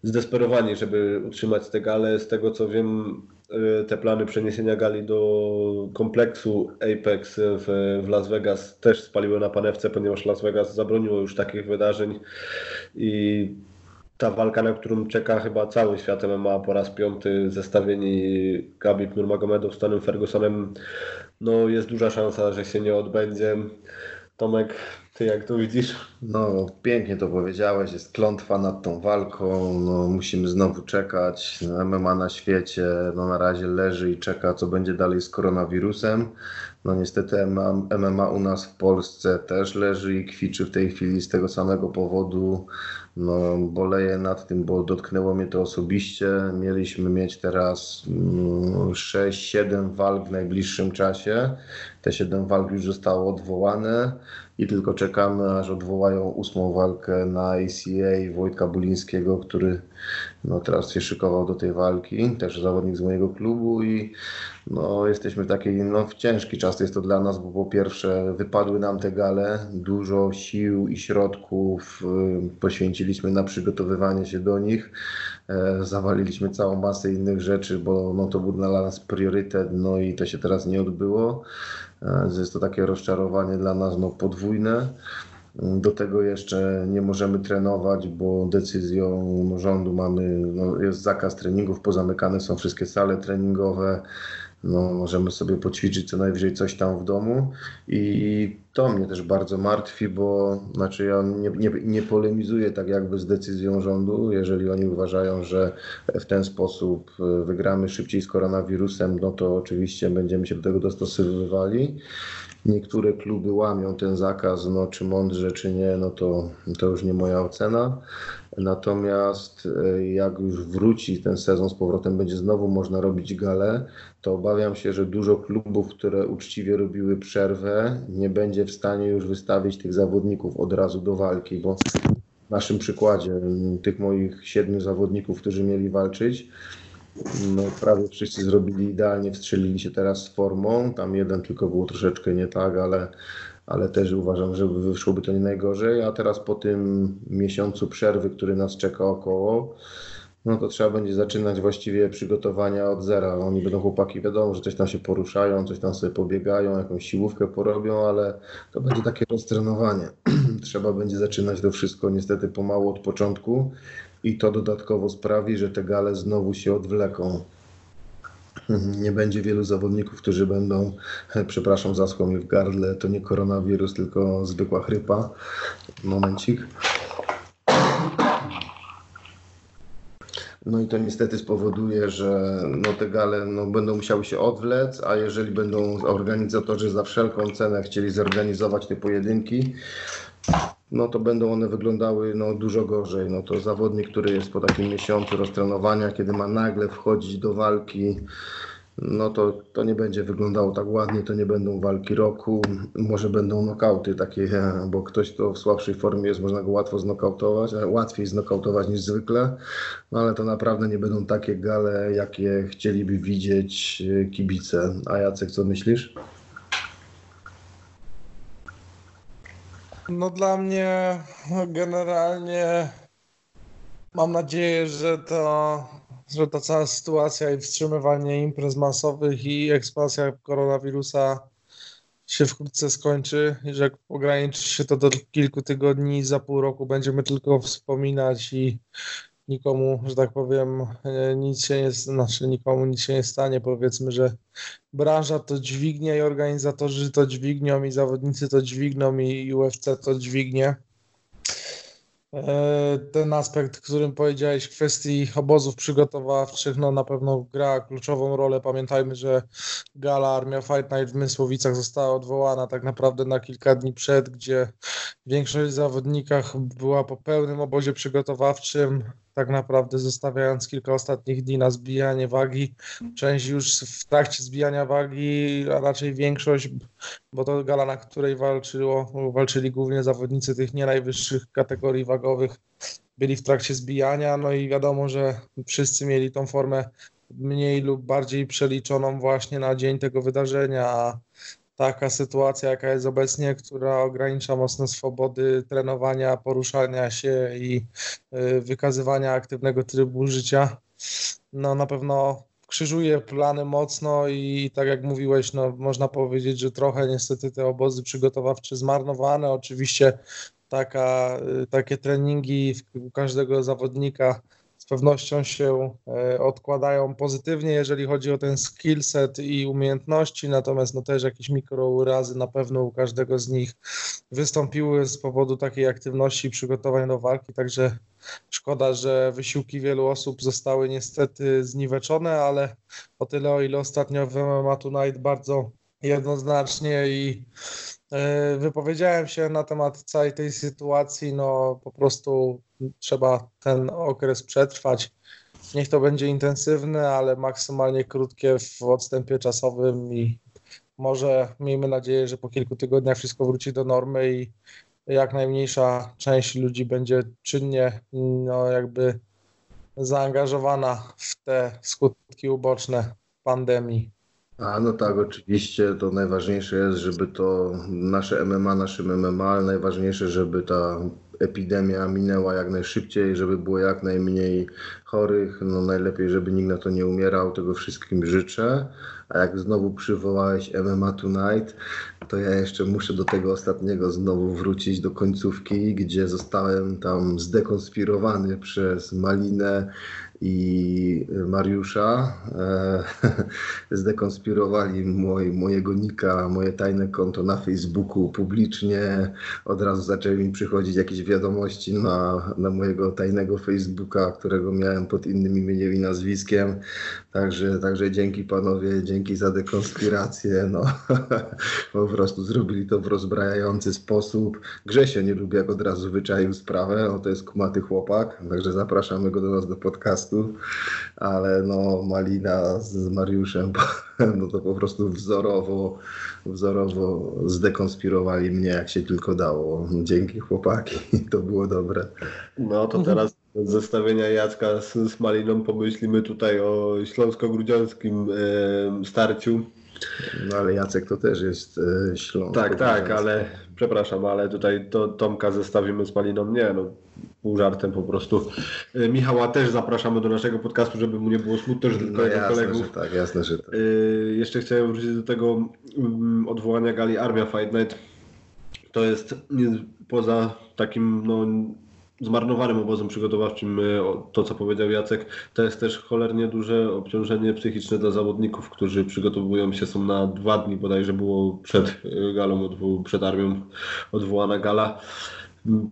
zdesperowani, żeby utrzymać te gale. Z tego co wiem, Y, te plany przeniesienia gali do kompleksu Apex w, w Las Vegas też spaliły na panewce, ponieważ Las Vegas zabroniło już takich wydarzeń i ta walka, na którą czeka chyba cały świat MMA po raz piąty, zestawieni Khabib Nurmagomedov z Stanem Fergusonem, no jest duża szansa, że się nie odbędzie. Tomek, ty jak to widzisz? No, pięknie to powiedziałeś, jest klątwa nad tą walką, no, musimy znowu czekać. No, MMA na świecie no, na razie leży i czeka, co będzie dalej z koronawirusem. No niestety MMA, u nas w Polsce też leży i kwiczy w tej chwili z tego samego powodu. No, boleję nad tym, bo dotknęło mnie to osobiście. Mieliśmy mieć teraz no, 6-7 walk w najbliższym czasie. Te 7 walk już zostało odwołane i tylko czekamy, aż odwołają ósmą walkę na ACA Wojtka Bulińskiego, który no, teraz się szykował do tej walki, też zawodnik z mojego klubu i no, jesteśmy w takiej, no w ciężki czas jest to dla nas, bo po pierwsze wypadły nam te gale, dużo sił i środków y, poświęciliśmy na przygotowywanie się do nich, e, zawaliliśmy całą masę innych rzeczy, bo no, to był dla nas priorytet, no i to się teraz nie odbyło. E, jest to takie rozczarowanie dla nas no, podwójne. Do tego jeszcze nie możemy trenować, bo decyzją rządu mamy, no, jest zakaz treningów, pozamykane są wszystkie sale treningowe. No, możemy sobie poćwiczyć co najwyżej coś tam w domu i to mnie też bardzo martwi, bo znaczy ja nie, nie, nie polemizuję tak jakby z decyzją rządu, jeżeli oni uważają, że w ten sposób e, wygramy szybciej z koronawirusem, no to oczywiście będziemy się do tego dostosowywali. Niektóre kluby łamią ten zakaz, no czy mądrze, czy nie, no to, to już nie moja ocena. Natomiast e, jak już wróci ten sezon z powrotem, będzie znowu można robić gale, to obawiam się, że dużo klubów, które uczciwie robiły przerwę, nie będzie w stanie już wystawić tych zawodników od razu do walki, bo w naszym przykładzie tych moich siedmiu zawodników, którzy mieli walczyć, no, prawie wszyscy zrobili idealnie, wstrzelili się teraz z formą. Tam jeden tylko był troszeczkę nie tak, ale, ale też uważam, że wyszłoby to nie najgorzej. A teraz po tym miesiącu przerwy, który nas czeka około, no to trzeba będzie zaczynać właściwie przygotowania od zera. Oni będą chłopaki, wiadomo, że coś tam się poruszają, coś tam sobie pobiegają, jakąś siłówkę porobią, ale to będzie takie roztrenowanie. trzeba będzie zaczynać to wszystko niestety pomału od początku i to dodatkowo sprawi, że te gale znowu się odwleką. Nie będzie wielu zawodników, którzy będą, przepraszam, zaschło mi w gardle, to nie koronawirus, tylko zwykła chrypa. Momencik. No i to niestety spowoduje, że no te gale no, będą musiały się odwlec, a jeżeli będą organizatorzy za wszelką cenę chcieli zorganizować te pojedynki, no to będą one wyglądały no, dużo gorzej. No to zawodnik, który jest po takim miesiącu roztrenowania, kiedy ma nagle wchodzić do walki, no to, to nie będzie wyglądało tak ładnie, to nie będą walki roku, może będą nokauty takie, bo ktoś, kto w słabszej formie jest, można go łatwo znokautować, łatwiej znokautować niż zwykle, no ale to naprawdę nie będą takie gale, jakie chcieliby widzieć kibice. A Jacek, co myślisz? No dla mnie generalnie mam nadzieję, że to, że ta cała sytuacja i wstrzymywanie imprez masowych i ekspansja koronawirusa się wkrótce skończy że ograniczy się to do kilku tygodni za pół roku będziemy tylko wspominać i nikomu, że tak powiem, e, nic się nie, znaczy nikomu nic się nie stanie. Powiedzmy, że branża to dźwignie i organizatorzy to dźwignią i zawodnicy to dźwigną i UFC to dźwignie. E, ten aspekt, którym powiedziałeś kwestii obozów przygotowawczych, no na pewno gra kluczową rolę. Pamiętajmy, że gala Armia Fight Night w Mysłowicach została odwołana tak naprawdę na kilka dni przed, gdzie większość zawodnikach była po pełnym obozie przygotowawczym tak naprawdę zostawiając kilka ostatnich dni na zbijanie wagi. Część już w trakcie zbijania wagi, a raczej większość, bo to gala, na której walczyło, walczyli głównie zawodnicy tych nie najwyższych kategorii wagowych, byli w trakcie zbijania, no i wiadomo, że wszyscy mieli tą formę mniej lub bardziej przeliczoną właśnie na dzień tego wydarzenia, a taka sytuacja, jaka jest obecnie, która ogranicza mocno swobody trenowania, poruszania się i y, wykazywania aktywnego trybu życia, no na pewno krzyżuje plany mocno i tak jak mówiłeś, no można powiedzieć, że trochę niestety te obozy przygotowawcze zmarnowane. Oczywiście taka, y, takie treningi u każdego zawodnika pewnością się e, odkładają pozytywnie, jeżeli chodzi o ten skill set i umiejętności, natomiast no też jakieś mikrourazy na pewno u każdego z nich wystąpiły z powodu takiej aktywności i przygotowań do walki, także szkoda, że wysiłki wielu osób zostały niestety zniweczone, ale o tyle, o ile ostatnio w MMA Tonight bardzo jednoznacznie i E, wypowiedziałem się na temat całej tej sytuacji. No po prostu trzeba ten okres przetrwać. Niech to będzie intensywne, ale maksymalnie krótkie w odstępie czasowym i może miejmy nadzieję, że po kilku tygodniach wszystko wróci do normy i jak najmniejsza część ludzi będzie czynnie no, jakby zaangażowana w te skutki uboczne pandemii. A no tak, oczywiście to najważniejsze jest, żeby to nasze MMA, naszym MMA, ale najważniejsze, żeby ta epidemia minęła jak najszybciej, żeby było jak najmniej chorych. No najlepiej, żeby nikt na to nie umierał. Tego wszystkim życzę. A jak znowu przywołałeś MMA Tonight, to ja jeszcze muszę do tego ostatniego znowu wrócić do końcówki, gdzie zostałem tam zdekonspirowany przez Malinę i Mariusza e, zdekonspirowali moj, mojego nika, moje tajne konto na Facebooku publicznie. Od razu zaczęły mi przychodzić jakieś wiadomości na, na mojego tajnego Facebooka, którego miałem pod innym imieniem i nazwiskiem. Także, także dzięki panowie, dzięki za dekonspirację. No, po prostu zrobili to w rozbrajający sposób. Grzesio nie lubi, jak od razu wyczaił sprawę. No, to jest kumaty chłopak, także zapraszamy go do nas do podcastu. Ale no, Malina z Mariuszem, no to po prostu wzorowo, wzorowo zdekonspirowali mnie, jak się tylko dało. Dzięki chłopaki, to było dobre. No to teraz z zestawienia Jacka z, z Maliną pomyślimy tutaj o śląsko-grudziąckim e, starciu. No ale Jacek to też jest e, Śląsk. Tak, tak, ale przepraszam, ale tutaj to Tomka zestawimy z Maliną. Nie, no pół żartem po prostu. E, Michała też zapraszamy do naszego podcastu, żeby mu nie było smutno, że tylko No jasne, kolegów. że tak, jasne, że tak. E, jeszcze chciałem wrócić do tego mm, odwołania gali Armia Fight Night. To jest poza takim no, zmarnowanym obozem przygotowawczym, e, to co powiedział Jacek, to jest też cholernie duże obciążenie psychiczne dla zawodników, którzy przygotowują się, są na dwa dni, bodajże było przed galą, przed armią odwołana gala.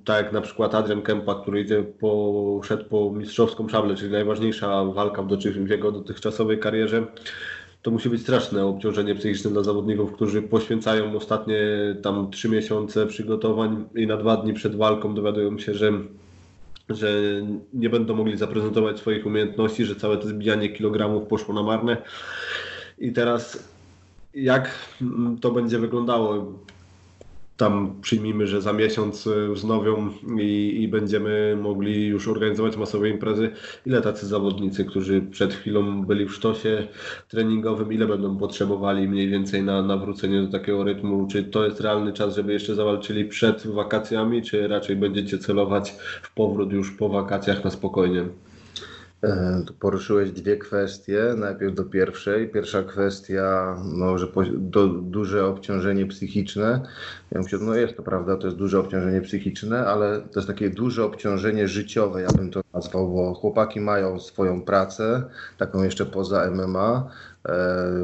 Tak na przykład Adrian Kempa, który idzie po, szedł po mistrzowską szablę, czyli najważniejsza walka w, jego dotychczasowej karierze. To musi być straszne obciążenie psychiczne dla zawodników, którzy poświęcają ostatnie tam trzy miesiące przygotowań i na dwa dni przed walką dowiadują się, że, że nie będą mogli zaprezentować swoich umiejętności, że całe to zbijanie kilogramów poszło na marne. I teraz jak to będzie wyglądało? Tam przyjmijmy, że za miesiąc y, wznowią i, i będziemy mogli już organizować masowe imprezy. Ile tacy zawodnicy, którzy przed chwilą byli w sztosie treningowym, ile będą potrzebowali mniej więcej na nawrócenie do takiego rytmu? Czy to jest realny czas, żeby jeszcze zawalczyli przed wakacjami, czy raczej będziecie celować w powrót już po wakacjach na spokojnie? E, poruszyłeś dwie kwestie. Najpierw do pierwszej. Pierwsza kwestia, no, że po, do, duże obciążenie psychiczne. Ja myślę, no jest to prawda, to jest duże obciążenie psychiczne, ale to jest takie duże obciążenie życiowe, ja bym to nazwał, bo chłopaki mają swoją pracę, taką jeszcze poza MMA. E,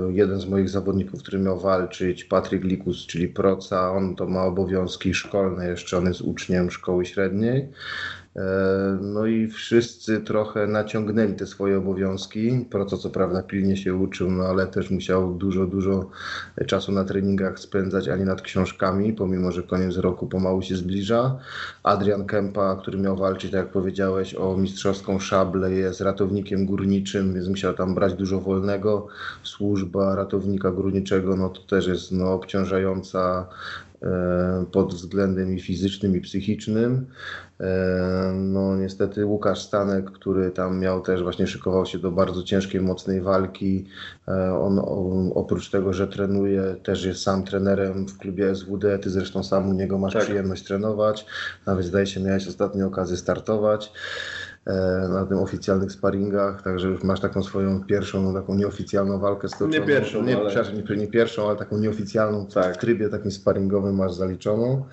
Jeden z moich zawodników, który miał walczyć, Patryk Likus, czyli proca, on to ma obowiązki szkolne jeszcze, on jest uczniem szkoły średniej. E, No i wszyscy trochę naciągnęli te swoje obowiązki. Proco co prawda pilnie się uczył, no ale też musiał dużo, dużo czasu na treningach spędzać, a nie nad książkami, pomimo że koniec roku pomału się zbliża. Adrian Kempa, który miał walczyć, tak jak powiedziałeś, o mistrzowską szablę, jest ratownikiem górniczym, więc musiał tam brać dużo wolnego. Służba ratownika górniczego, no to też jest no, obciążająca pod względem i fizycznym, i psychicznym. E, No niestety Łukasz Stanek, który tam miał też właśnie szykował się do bardzo ciężkiej, mocnej walki. E, On oprócz tego, że trenuje, też jest sam trenerem w klubie SWD. Ty zresztą sam u niego masz Tak. przyjemność trenować. Nawet zdaje się miałeś ostatnio okazję startować e, na tym oficjalnych sparingach, także już masz taką swoją pierwszą, no, taką nieoficjalną walkę z Nie pierwszą, nie, ale- przepraszam, nie, nie pierwszą, ale taką nieoficjalną Tak. w trybie takim sparingowym masz zaliczoną.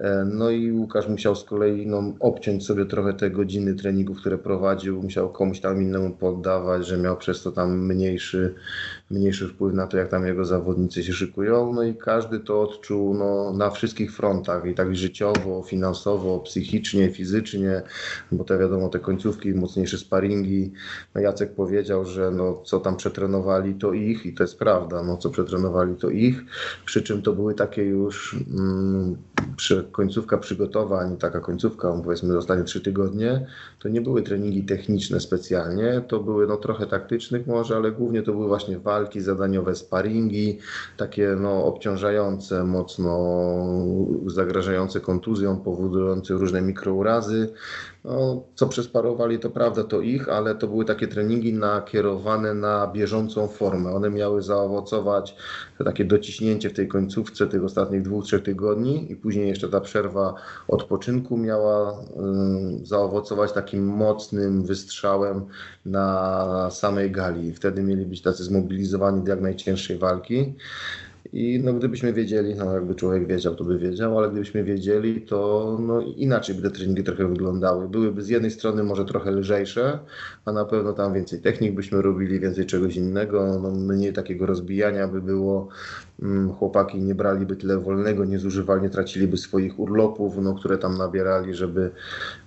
E, No i Łukasz musiał z kolei no, obciąć sobie trochę te godziny treningów, które prowadził, musiał komuś tam innemu poddawać, że miał przez to tam mniejszy, mniejszy wpływ na to, jak tam jego zawodnicy się szykują. No i każdy to odczuł no, na wszystkich frontach, i tak życiowo, finansowo, psychicznie, fizycznie, bo te wiadomo, te końcówki, mocniejsze sparingi. No Jacek powiedział, że no, co tam przetrenowali, to ich i to jest prawda, no, co przetrenowali, to ich. Przy czym to były takie już mm, przy, końcówka przygotowań, taka końcówka, powiedzmy ostatnie trzy tygodnie, to nie były treningi techniczne specjalnie, to były no, trochę taktycznych może, ale głównie to były właśnie walki, zadaniowe sparingi, takie no, obciążające, mocno zagrażające kontuzją, powodujące różne mikrourazy. No, co przesparowali, to prawda, to ich, ale to były takie treningi nakierowane na bieżącą formę. One miały zaowocować, takie dociśnięcie w tej końcówce tych ostatnich dwóch, trzech tygodni i później jeszcze ta przerwa odpoczynku miała ym, zaowocować takim mocnym wystrzałem na samej gali. Wtedy mieli być tacy zmobilizowani do jak najcięższej walki. I no, gdybyśmy wiedzieli, no jakby człowiek wiedział, to by wiedział, ale gdybyśmy wiedzieli, to no, inaczej by te treningi trochę wyglądały. Byłyby z jednej strony może trochę lżejsze, a na pewno tam więcej technik byśmy robili, więcej czegoś innego, no, mniej takiego rozbijania by było. Mm, chłopaki nie braliby tyle wolnego, nie zużywali, nie traciliby swoich urlopów, no, które tam nabierali, żeby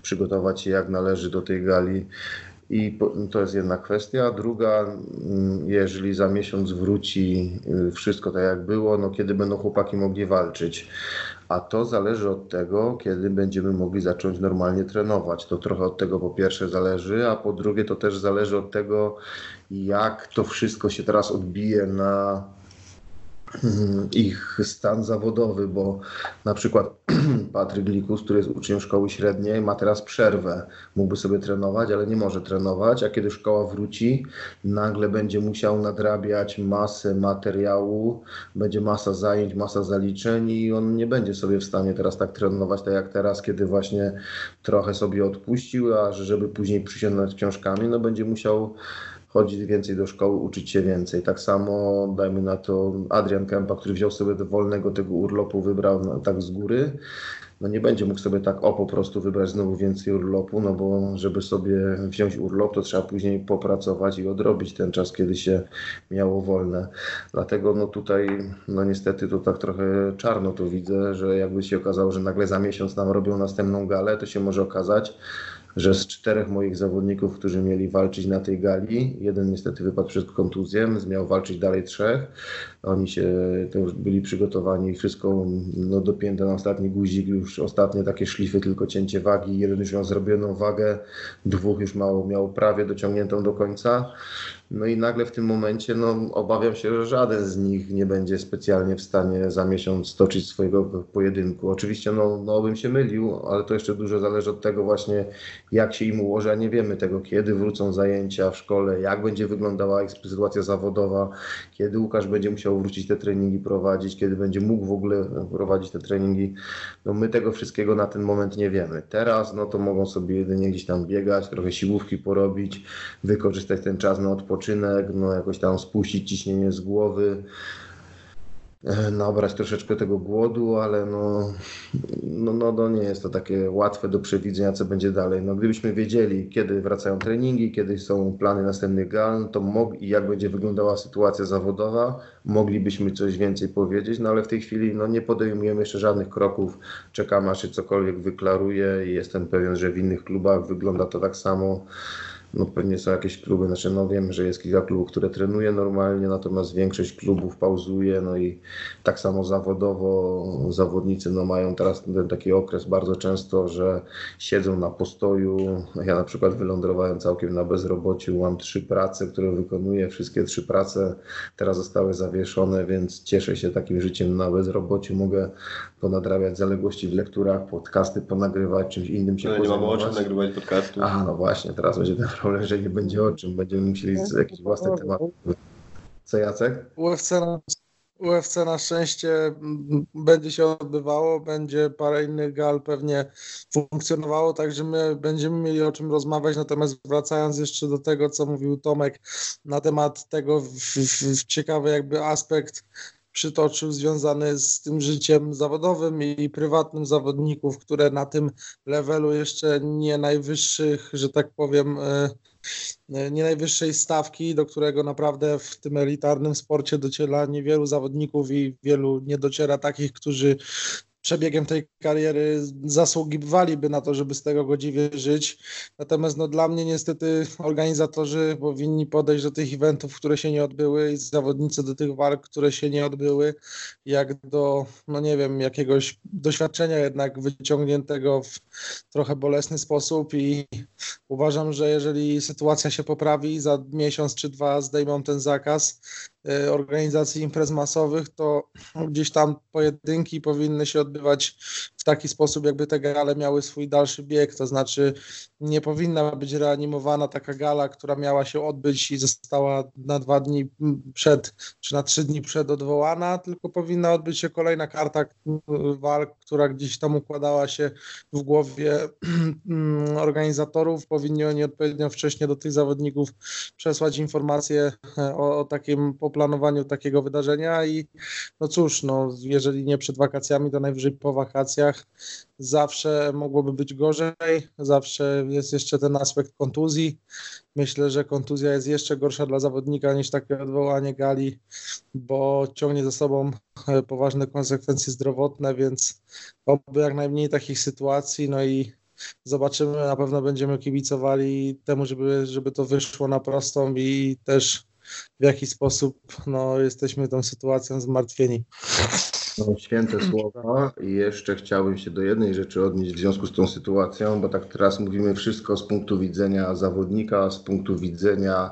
przygotować się jak należy do tej gali. I to jest jedna kwestia. Druga, mm, jeżeli za miesiąc wróci y, wszystko tak jak było, no kiedy będą chłopaki mogli walczyć. A to zależy od tego, kiedy będziemy mogli zacząć normalnie trenować. To trochę od tego po pierwsze zależy, a po drugie to też zależy od tego, jak to wszystko się teraz odbije na ich stan zawodowy, bo na przykład Patryk Likus, który jest uczniem szkoły średniej, ma teraz przerwę. Mógłby sobie trenować, ale nie może trenować, a kiedy szkoła wróci, nagle będzie musiał nadrabiać masę materiału, będzie masa zajęć, masa zaliczeń i on nie będzie sobie w stanie teraz tak trenować, tak jak teraz, kiedy właśnie trochę sobie odpuścił, a żeby później przysiągnąć książkami, no będzie musiał chodzić więcej do szkoły, uczyć się więcej. Tak samo dajmy na to Adrian Kempa, który wziął sobie wolnego tego urlopu, wybrał tak z góry. No nie będzie mógł sobie tak o po prostu wybrać znowu więcej urlopu, no bo żeby sobie wziąć urlop, to trzeba później popracować i odrobić ten czas, kiedy się miało wolne. Dlatego no tutaj, no niestety to tak trochę czarno to widzę, że jakby się okazało, że nagle za miesiąc nam robią następną galę, to się może okazać, że z czterech moich zawodników, którzy mieli walczyć na tej gali, jeden niestety wypadł przed kontuzją, miał walczyć dalej trzech. Oni się to już byli przygotowani, wszystko no, dopięte na ostatni guzik, już ostatnie takie szlify, tylko cięcie wagi. Jeden już miał zrobioną wagę, dwóch już miał, miał prawie dociągniętą do końca. No i nagle w tym momencie no, obawiam się, że żaden z nich nie będzie specjalnie w stanie za miesiąc stoczyć swojego pojedynku. Oczywiście no, no bym się mylił, ale to jeszcze dużo zależy od tego właśnie, jak się im ułoży, a nie wiemy tego, kiedy wrócą zajęcia w szkole, jak będzie wyglądała ich sytuacja zawodowa, kiedy Łukasz będzie musiał wrócić te treningi prowadzić, kiedy będzie mógł w ogóle prowadzić te treningi. No my tego wszystkiego na ten moment nie wiemy. Teraz no to mogą sobie jedynie gdzieś tam biegać, trochę siłówki porobić, wykorzystać ten czas na odpoczynek odpoczynek, no jakoś tam spuścić ciśnienie z głowy, e, nabrać troszeczkę tego głodu, ale no, no, no, no nie jest to takie łatwe do przewidzenia, co będzie dalej. No, gdybyśmy wiedzieli, kiedy wracają treningi, kiedy są plany następnych gal, to mog- i jak będzie wyglądała sytuacja zawodowa, moglibyśmy coś więcej powiedzieć, no ale w tej chwili no, nie podejmujemy jeszcze żadnych kroków, czekamy aż się cokolwiek wyklaruje i jestem pewien, że w innych klubach wygląda to tak samo no pewnie są jakieś kluby, znaczy no wiem, że jest kilka klubów, które trenuje normalnie, natomiast większość klubów pauzuje, no i tak samo zawodowo zawodnicy no mają teraz ten taki okres bardzo często, że siedzą na postoju. Ja na przykład wylądowałem całkiem na bezrobociu, mam trzy prace, które wykonuję, wszystkie trzy prace teraz zostały zawieszone, więc cieszę się takim życiem na bezrobociu, mogę ponadrabiać zaległości w lekturach, podcasty ponagrywać, czymś innym się no, Nie mamy o czym nagrywać podcastu. A, no właśnie, teraz będzie ten problem, że nie będzie o czym, będziemy musieli jakiś własny temat. Co Jacek? UFC na, UFC na szczęście będzie się odbywało, będzie parę innych gal pewnie funkcjonowało, także my będziemy mieli o czym rozmawiać, natomiast wracając jeszcze do tego, co mówił Tomek na temat tego w, w, w ciekawy jakby aspekt przytoczył związany z tym życiem zawodowym i prywatnym zawodników, które na tym levelu jeszcze nie najwyższych, że tak powiem, e, e, nie najwyższej stawki, do którego naprawdę w tym elitarnym sporcie dociera niewielu zawodników i wielu nie dociera takich, którzy przebiegiem tej kariery zasługiwaliby na to, żeby z tego godziwie żyć. Natomiast no, dla mnie niestety organizatorzy powinni podejść do tych eventów, które się nie odbyły i zawodnicy do tych walk, które się nie odbyły, jak do, no nie wiem, jakiegoś doświadczenia jednak wyciągniętego w trochę bolesny sposób i uważam, że jeżeli sytuacja się poprawi, za miesiąc czy dwa zdejmą ten zakaz, organizacji imprez masowych, to gdzieś tam pojedynki powinny się odbywać taki sposób, jakby te gale miały swój dalszy bieg, to znaczy nie powinna być reanimowana taka gala, która miała się odbyć i została na dwa dni przed, czy na trzy dni przed odwołana, tylko powinna odbyć się kolejna karta walk, która gdzieś tam układała się w głowie organizatorów, powinni oni odpowiednio wcześnie do tych zawodników przesłać informacje o, o takim poplanowaniu takiego wydarzenia. I no cóż, no jeżeli nie przed wakacjami, to najwyżej po wakacjach. Zawsze mogłoby być gorzej, zawsze jest jeszcze ten aspekt kontuzji. Myślę, że kontuzja jest jeszcze gorsza dla zawodnika niż takie odwołanie gali, bo ciągnie za sobą e, poważne konsekwencje zdrowotne, więc oby jak najmniej takich sytuacji. No i zobaczymy, na pewno będziemy kibicowali temu, żeby, żeby to wyszło na prostą i też w jaki sposób no, jesteśmy tą sytuacją zmartwieni. No, święte słowa i jeszcze chciałbym się do jednej rzeczy odnieść w związku z tą sytuacją, bo tak teraz mówimy wszystko z punktu widzenia zawodnika, z punktu widzenia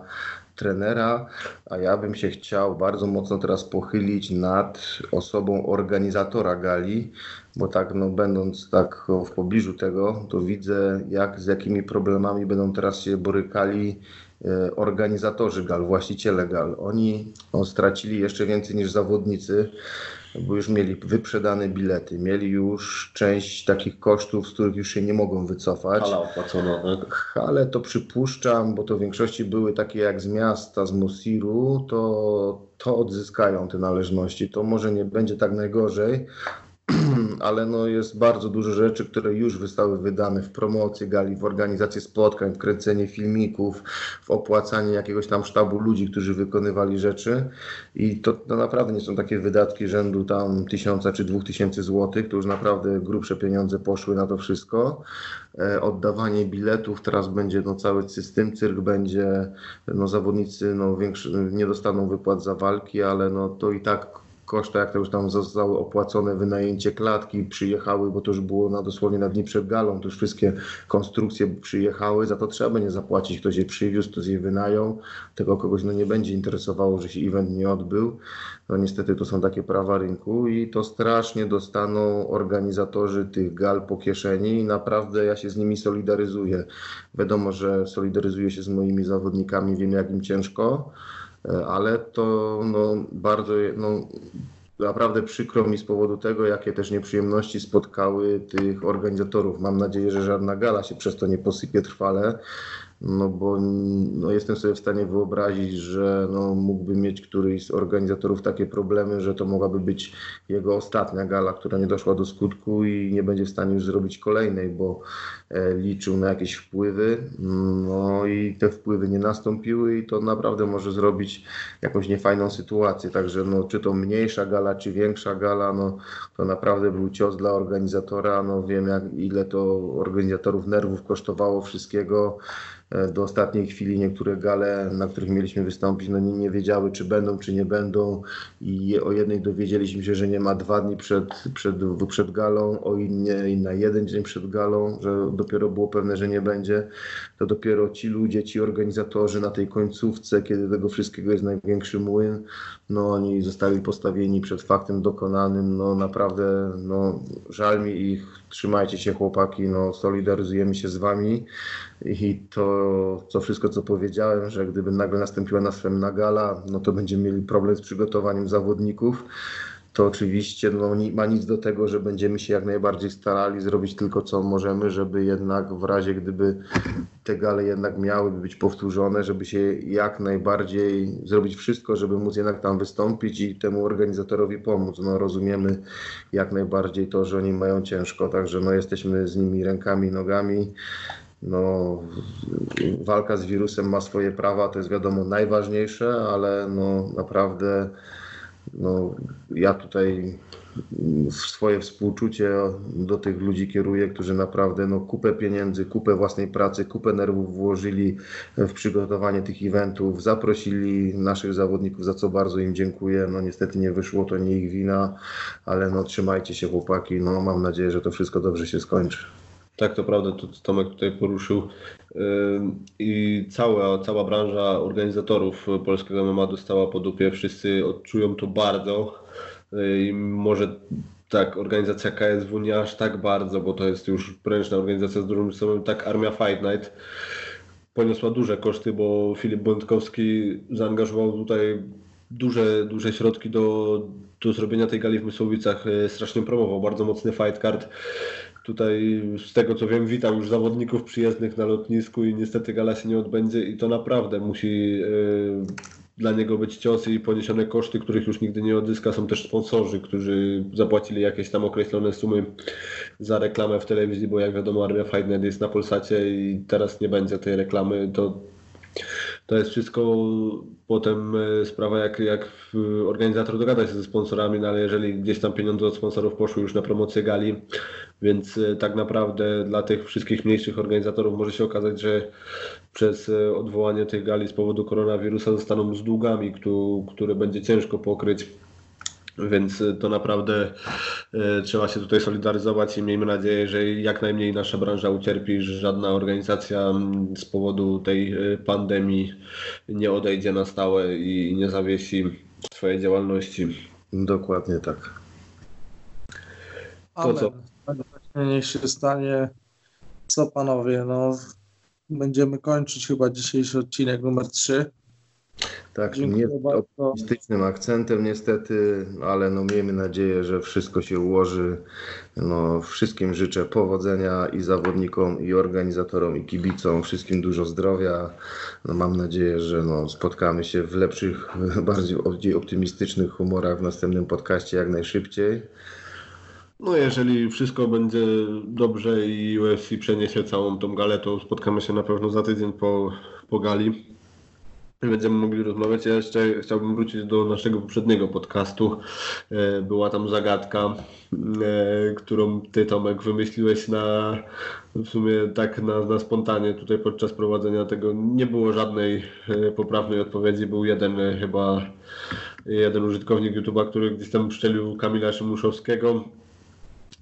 trenera, a ja bym się chciał bardzo mocno teraz pochylić nad osobą organizatora gali, bo tak no będąc tak w pobliżu tego, to widzę jak z jakimi problemami będą teraz się borykali e, organizatorzy gal, właściciele gal. Oni no, stracili jeszcze więcej niż zawodnicy, bo już mieli wyprzedane bilety, mieli już część takich kosztów, z których już się nie mogą wycofać. Hala opłacona, tak? Ale to przypuszczam, bo to w większości były takie jak z miasta, z Mosiru, to, to odzyskają te należności. To może nie będzie tak najgorzej, ale no jest bardzo dużo rzeczy, które już zostały wydane w promocji gali, w organizację spotkań, w kręcenie filmików, w opłacanie jakiegoś tam sztabu ludzi, którzy wykonywali rzeczy i to, to naprawdę nie są takie wydatki rzędu tam tysiąca czy dwóch tysięcy złotych, to już naprawdę grubsze pieniądze poszły na to wszystko. E, oddawanie biletów, teraz będzie no, cały system, cyrk będzie, no zawodnicy no, większy, nie dostaną wypłat za walki, ale no to i tak koszta, jak to już tam zostały opłacone wynajęcie klatki, przyjechały, bo to już było na dosłownie na dni przed galą, to już wszystkie konstrukcje przyjechały, za to trzeba będzie zapłacić, ktoś je przywiózł, ktoś je wynajął, tego kogoś no nie będzie interesowało, że się event nie odbył. No niestety to są takie prawa rynku i to strasznie dostaną organizatorzy tych gal po kieszeni i naprawdę ja się z nimi solidaryzuję. Wiadomo, że solidaryzuję się z moimi zawodnikami, wiem jak im ciężko, ale to no, bardzo no, naprawdę przykro mi z powodu tego, jakie też nieprzyjemności spotkały tych organizatorów. Mam nadzieję, że żadna gala się przez to nie posypie trwale, no bo no, jestem sobie w stanie wyobrazić, że no, mógłby mieć któryś z organizatorów takie problemy, że to mogłaby być jego ostatnia gala, która nie doszła do skutku i nie będzie w stanie już zrobić kolejnej, bo e, liczył na jakieś wpływy, no i te wpływy nie nastąpiły i to naprawdę może zrobić jakąś niefajną sytuację, także no, czy to mniejsza gala, czy większa gala, no, to naprawdę był cios dla organizatora, no wiem jak, ile to organizatorów nerwów kosztowało wszystkiego, E, do ostatniej chwili niektóre gale, na których mieliśmy wystąpić, no nie, nie wiedziały, czy będą, czy nie będą. I o jednej dowiedzieliśmy się, że nie ma dwa dni przed, przed, przed galą, o innej na jeden dzień przed galą, że dopiero było pewne, że nie będzie. To dopiero ci ludzie, ci organizatorzy na tej końcówce, kiedy tego wszystkiego jest największy młyn, no oni zostali postawieni przed faktem dokonanym. No naprawdę, no żal mi ich, trzymajcie się chłopaki, no solidaryzujemy się z wami. I to, co wszystko, co powiedziałem, że gdyby nagle nastąpiła następna gala, no to będziemy mieli problem z przygotowaniem zawodników. To oczywiście no, nie ma nic do tego, że będziemy się jak najbardziej starali zrobić tylko co możemy, żeby jednak w razie gdyby te gale jednak miałyby być powtórzone, żeby się jak najbardziej zrobić wszystko, żeby móc jednak tam wystąpić i temu organizatorowi pomóc. No rozumiemy jak najbardziej to, że oni mają ciężko, także no jesteśmy z nimi rękami, nogami no, walka z wirusem ma swoje prawa, to jest wiadomo najważniejsze, ale no, naprawdę no, ja tutaj swoje współczucie do tych ludzi kieruję, którzy naprawdę no, kupę pieniędzy, kupę własnej pracy, kupę nerwów włożyli w przygotowanie tych eventów, zaprosili naszych zawodników, za co bardzo im dziękuję. No niestety nie wyszło, to nie ich wina, ale no trzymajcie się chłopaki, no mam nadzieję, że to wszystko dobrze się skończy. Tak, to prawda, to Tomek tutaj poruszył i cała, cała branża organizatorów polskiego MMA dostała po dupie, wszyscy odczują to bardzo i może tak, organizacja KSW nie aż tak bardzo, bo to jest już prężna organizacja z dużym systemem, tak Armia Fight Night poniosła duże koszty, bo Filip Błędkowski zaangażował tutaj duże, duże środki do, do zrobienia tej gali w Mysłowicach. E, strasznie promował, bardzo mocny fight card. Tutaj z tego co wiem, witam już zawodników przyjezdnych na lotnisku i niestety gala się nie odbędzie i to naprawdę musi yy, dla niego być cios i poniesione koszty, których już nigdy nie odzyska. Są też sponsorzy, którzy zapłacili jakieś tam określone sumy za reklamę w telewizji, bo jak wiadomo Armia Fightnet jest na Polsacie i teraz nie będzie tej reklamy. To to jest wszystko potem e, sprawa, jak, jak organizator dogada się ze sponsorami, no ale jeżeli gdzieś tam pieniądze od sponsorów poszły już na promocję gali, więc e, tak naprawdę dla tych wszystkich mniejszych organizatorów może się okazać, że przez e, odwołanie tej gali z powodu koronawirusa zostaną z długami, które będzie ciężko pokryć. Więc y, to naprawdę y, trzeba się tutaj solidaryzować i miejmy nadzieję, że jak najmniej nasza branża ucierpi, że żadna organizacja mm, z powodu tej y, pandemii nie odejdzie na stałe i nie zawiesi swojej działalności. Dokładnie tak. To co? Niech się stanie. Co panowie, no będziemy kończyć chyba dzisiejszy odcinek numer 3. Tak, nie optymistycznym akcentem niestety, ale no miejmy nadzieję, że wszystko się ułoży. No, wszystkim życzę powodzenia i zawodnikom, i organizatorom, i kibicom. Wszystkim dużo zdrowia. No, mam nadzieję, że no, spotkamy się w lepszych, bardziej optymistycznych humorach w następnym podcaście jak najszybciej. No jeżeli wszystko będzie dobrze i UFC przeniesie całą tą galę, to spotkamy się na pewno za tydzień po, po gali będziemy mogli rozmawiać. Ja jeszcze chciałbym wrócić do naszego poprzedniego podcastu. E, była tam zagadka, e, którą ty Tomek wymyśliłeś na w sumie tak na, na spontanie tutaj podczas prowadzenia tego. Nie było żadnej e, poprawnej odpowiedzi. Był jeden chyba jeden użytkownik YouTube'a, który gdzieś tam szczelił Kamila Szymuszowskiego.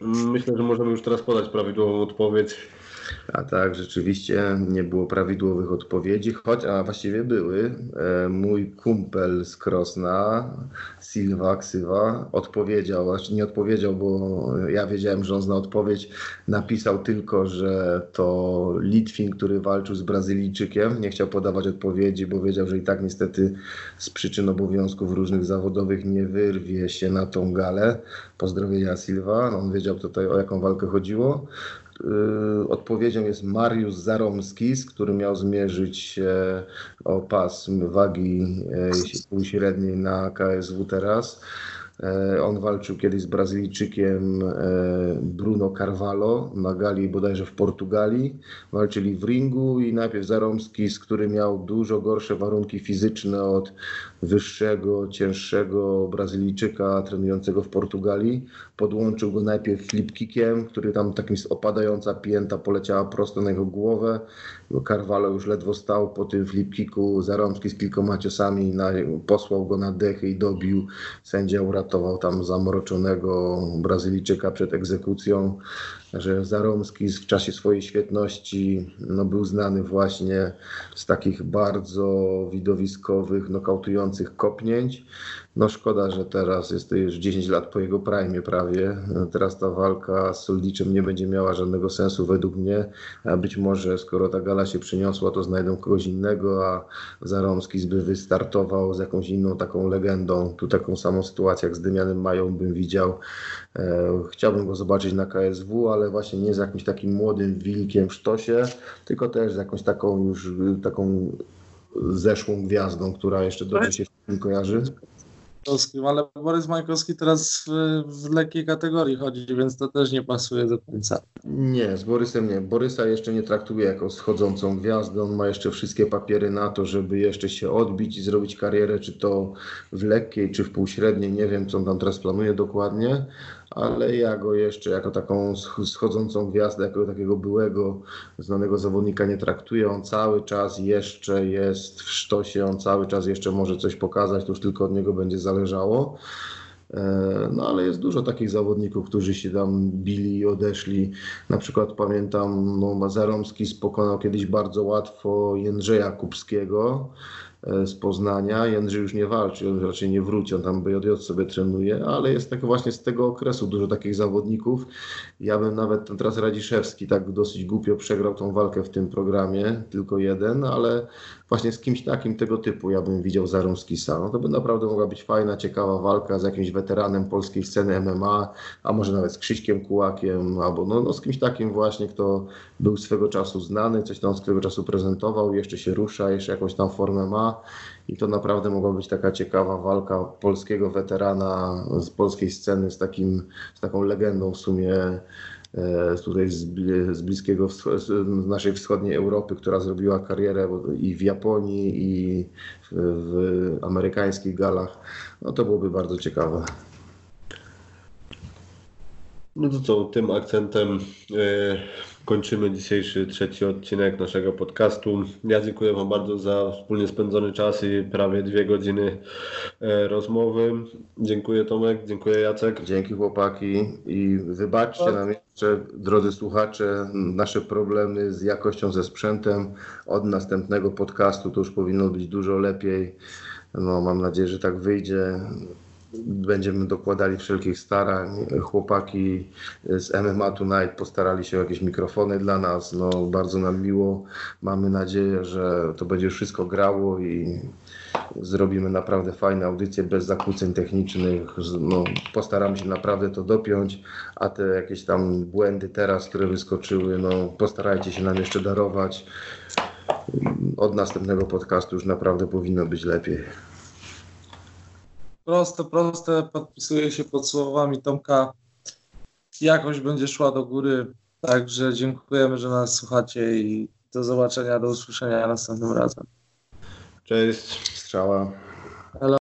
Myślę, że możemy już teraz podać prawidłową odpowiedź. A tak, rzeczywiście nie było prawidłowych odpowiedzi, choć, a właściwie były. E, mój kumpel z Krosna, Silva, Ksywa, odpowiedział, znaczy nie odpowiedział, bo ja wiedziałem, że on zna odpowiedź. Napisał tylko, że to Litwin, który walczył z Brazylijczykiem. Nie chciał podawać odpowiedzi, bo wiedział, że i tak niestety z przyczyn obowiązków różnych zawodowych nie wyrwie się na tą galę. Pozdrowienia Silva. On wiedział tutaj o jaką walkę chodziło. Y, odpowiedzią jest Mariusz Zaromski, z którym miał zmierzyć się o pas wagi e, półśredniej na KSW teraz. E, on walczył kiedyś z Brazylijczykiem e, Bruno Carvalho na gali bodajże w Portugalii. Walczyli w ringu i najpierw Zaromski, z którym miał dużo gorsze warunki fizyczne od wyższego, cięższego Brazylijczyka trenującego w Portugalii. Podłączył go najpierw flipkickiem, który tam takim opadająca pięta poleciała prosto na jego głowę. Carvalho już ledwo stał po tym flipkiku. Zarąbski z kilkoma ciosami na, posłał go na dechy i dobił. Sędzia uratował tam zamroczonego Brazylijczyka przed egzekucją że Zaromski w czasie swojej świetności no, był znany właśnie z takich bardzo widowiskowych, nokautujących kopnięć. No szkoda, że teraz jest to już 10 lat po jego prime prawie. Teraz ta walka z Soldiczem nie będzie miała żadnego sensu według mnie. A być może skoro ta gala się przyniosła, to znajdą kogoś innego, a Zaromski by wystartował z jakąś inną taką legendą. Tu taką samą sytuację jak z Dymianem Mają bym widział. E, chciałbym go zobaczyć na KSW, ale właśnie nie z jakimś takim młodym wilkiem w sztosie, tylko też z jakąś taką już taką zeszłą gwiazdą, która jeszcze dobrze się z kojarzy. Ale Borys Majkowski teraz w, w lekkiej kategorii chodzi, więc to też nie pasuje do końca. Nie, z Borysem nie. Borysa jeszcze nie traktuje jako schodzącą gwiazdę. On ma jeszcze wszystkie papiery na to, żeby jeszcze się odbić i zrobić karierę, czy to w lekkiej, czy w półśredniej. Nie wiem, co on tam teraz planuje dokładnie, ale ja go jeszcze jako taką schodzącą gwiazdę, jako takiego byłego, znanego zawodnika nie traktuję. On cały czas jeszcze jest w sztosie, on cały czas jeszcze może coś pokazać, to już tylko od niego będzie zależało. E, no ale jest dużo takich zawodników, którzy się tam bili i odeszli. Na przykład pamiętam, no, Mazaromski pokonał kiedyś bardzo łatwo Jędrzeja Kupskiego. E, z Poznania. Jędrzej już nie walczy, on raczej nie wróci, on tam BJJ sobie trenuje, ale jest tak właśnie z tego okresu dużo takich zawodników. Ja bym nawet ten teraz Radziszewski tak dosyć głupio przegrał tą walkę w tym programie, tylko jeden, ale właśnie z kimś takim tego typu ja bym widział Zarąskisa. No to by naprawdę mogła być fajna, ciekawa walka z jakimś weteranem polskiej sceny MMA, a może nawet z Krzyśkiem Kułakiem, albo no, no z kimś takim właśnie, kto był swego czasu znany, coś tam swego czasu prezentował, jeszcze się rusza, jeszcze jakąś tam formę ma i to naprawdę mogła być taka ciekawa walka polskiego weterana z polskiej sceny z, takim, z taką legendą w sumie tutaj z, bliskiego, z naszej wschodniej Europy, która zrobiła karierę i w Japonii, i w, w amerykańskich galach. No to byłoby bardzo ciekawe. No to co, tym akcentem e, kończymy dzisiejszy trzeci odcinek naszego podcastu. Ja dziękuję Wam bardzo za wspólnie spędzony czas i prawie dwie godziny e, rozmowy. Dziękuję Tomek, dziękuję Jacek. Dzięki chłopaki i wybaczcie nam jeszcze, drodzy słuchacze, nasze problemy z jakością, ze sprzętem. Od następnego podcastu to już powinno być dużo lepiej. No, mam nadzieję, że tak wyjdzie będziemy dokładali wszelkich starań. Chłopaki z MMA Tonight postarali się o jakieś mikrofony dla nas. No, bardzo nam miło. Mamy nadzieję, że to będzie wszystko grało i zrobimy naprawdę fajne audycje bez zakłóceń technicznych. No, postaramy się naprawdę to dopiąć, a te jakieś tam błędy teraz, które wyskoczyły, no, postarajcie się nam jeszcze darować. Od następnego podcastu już naprawdę powinno być lepiej. Proste, proste, podpisuję się pod słowami Tomka. Jakość będzie szła do góry, także dziękujemy, że nas słuchacie i do zobaczenia, do usłyszenia następnym razem. Cześć. Strzała.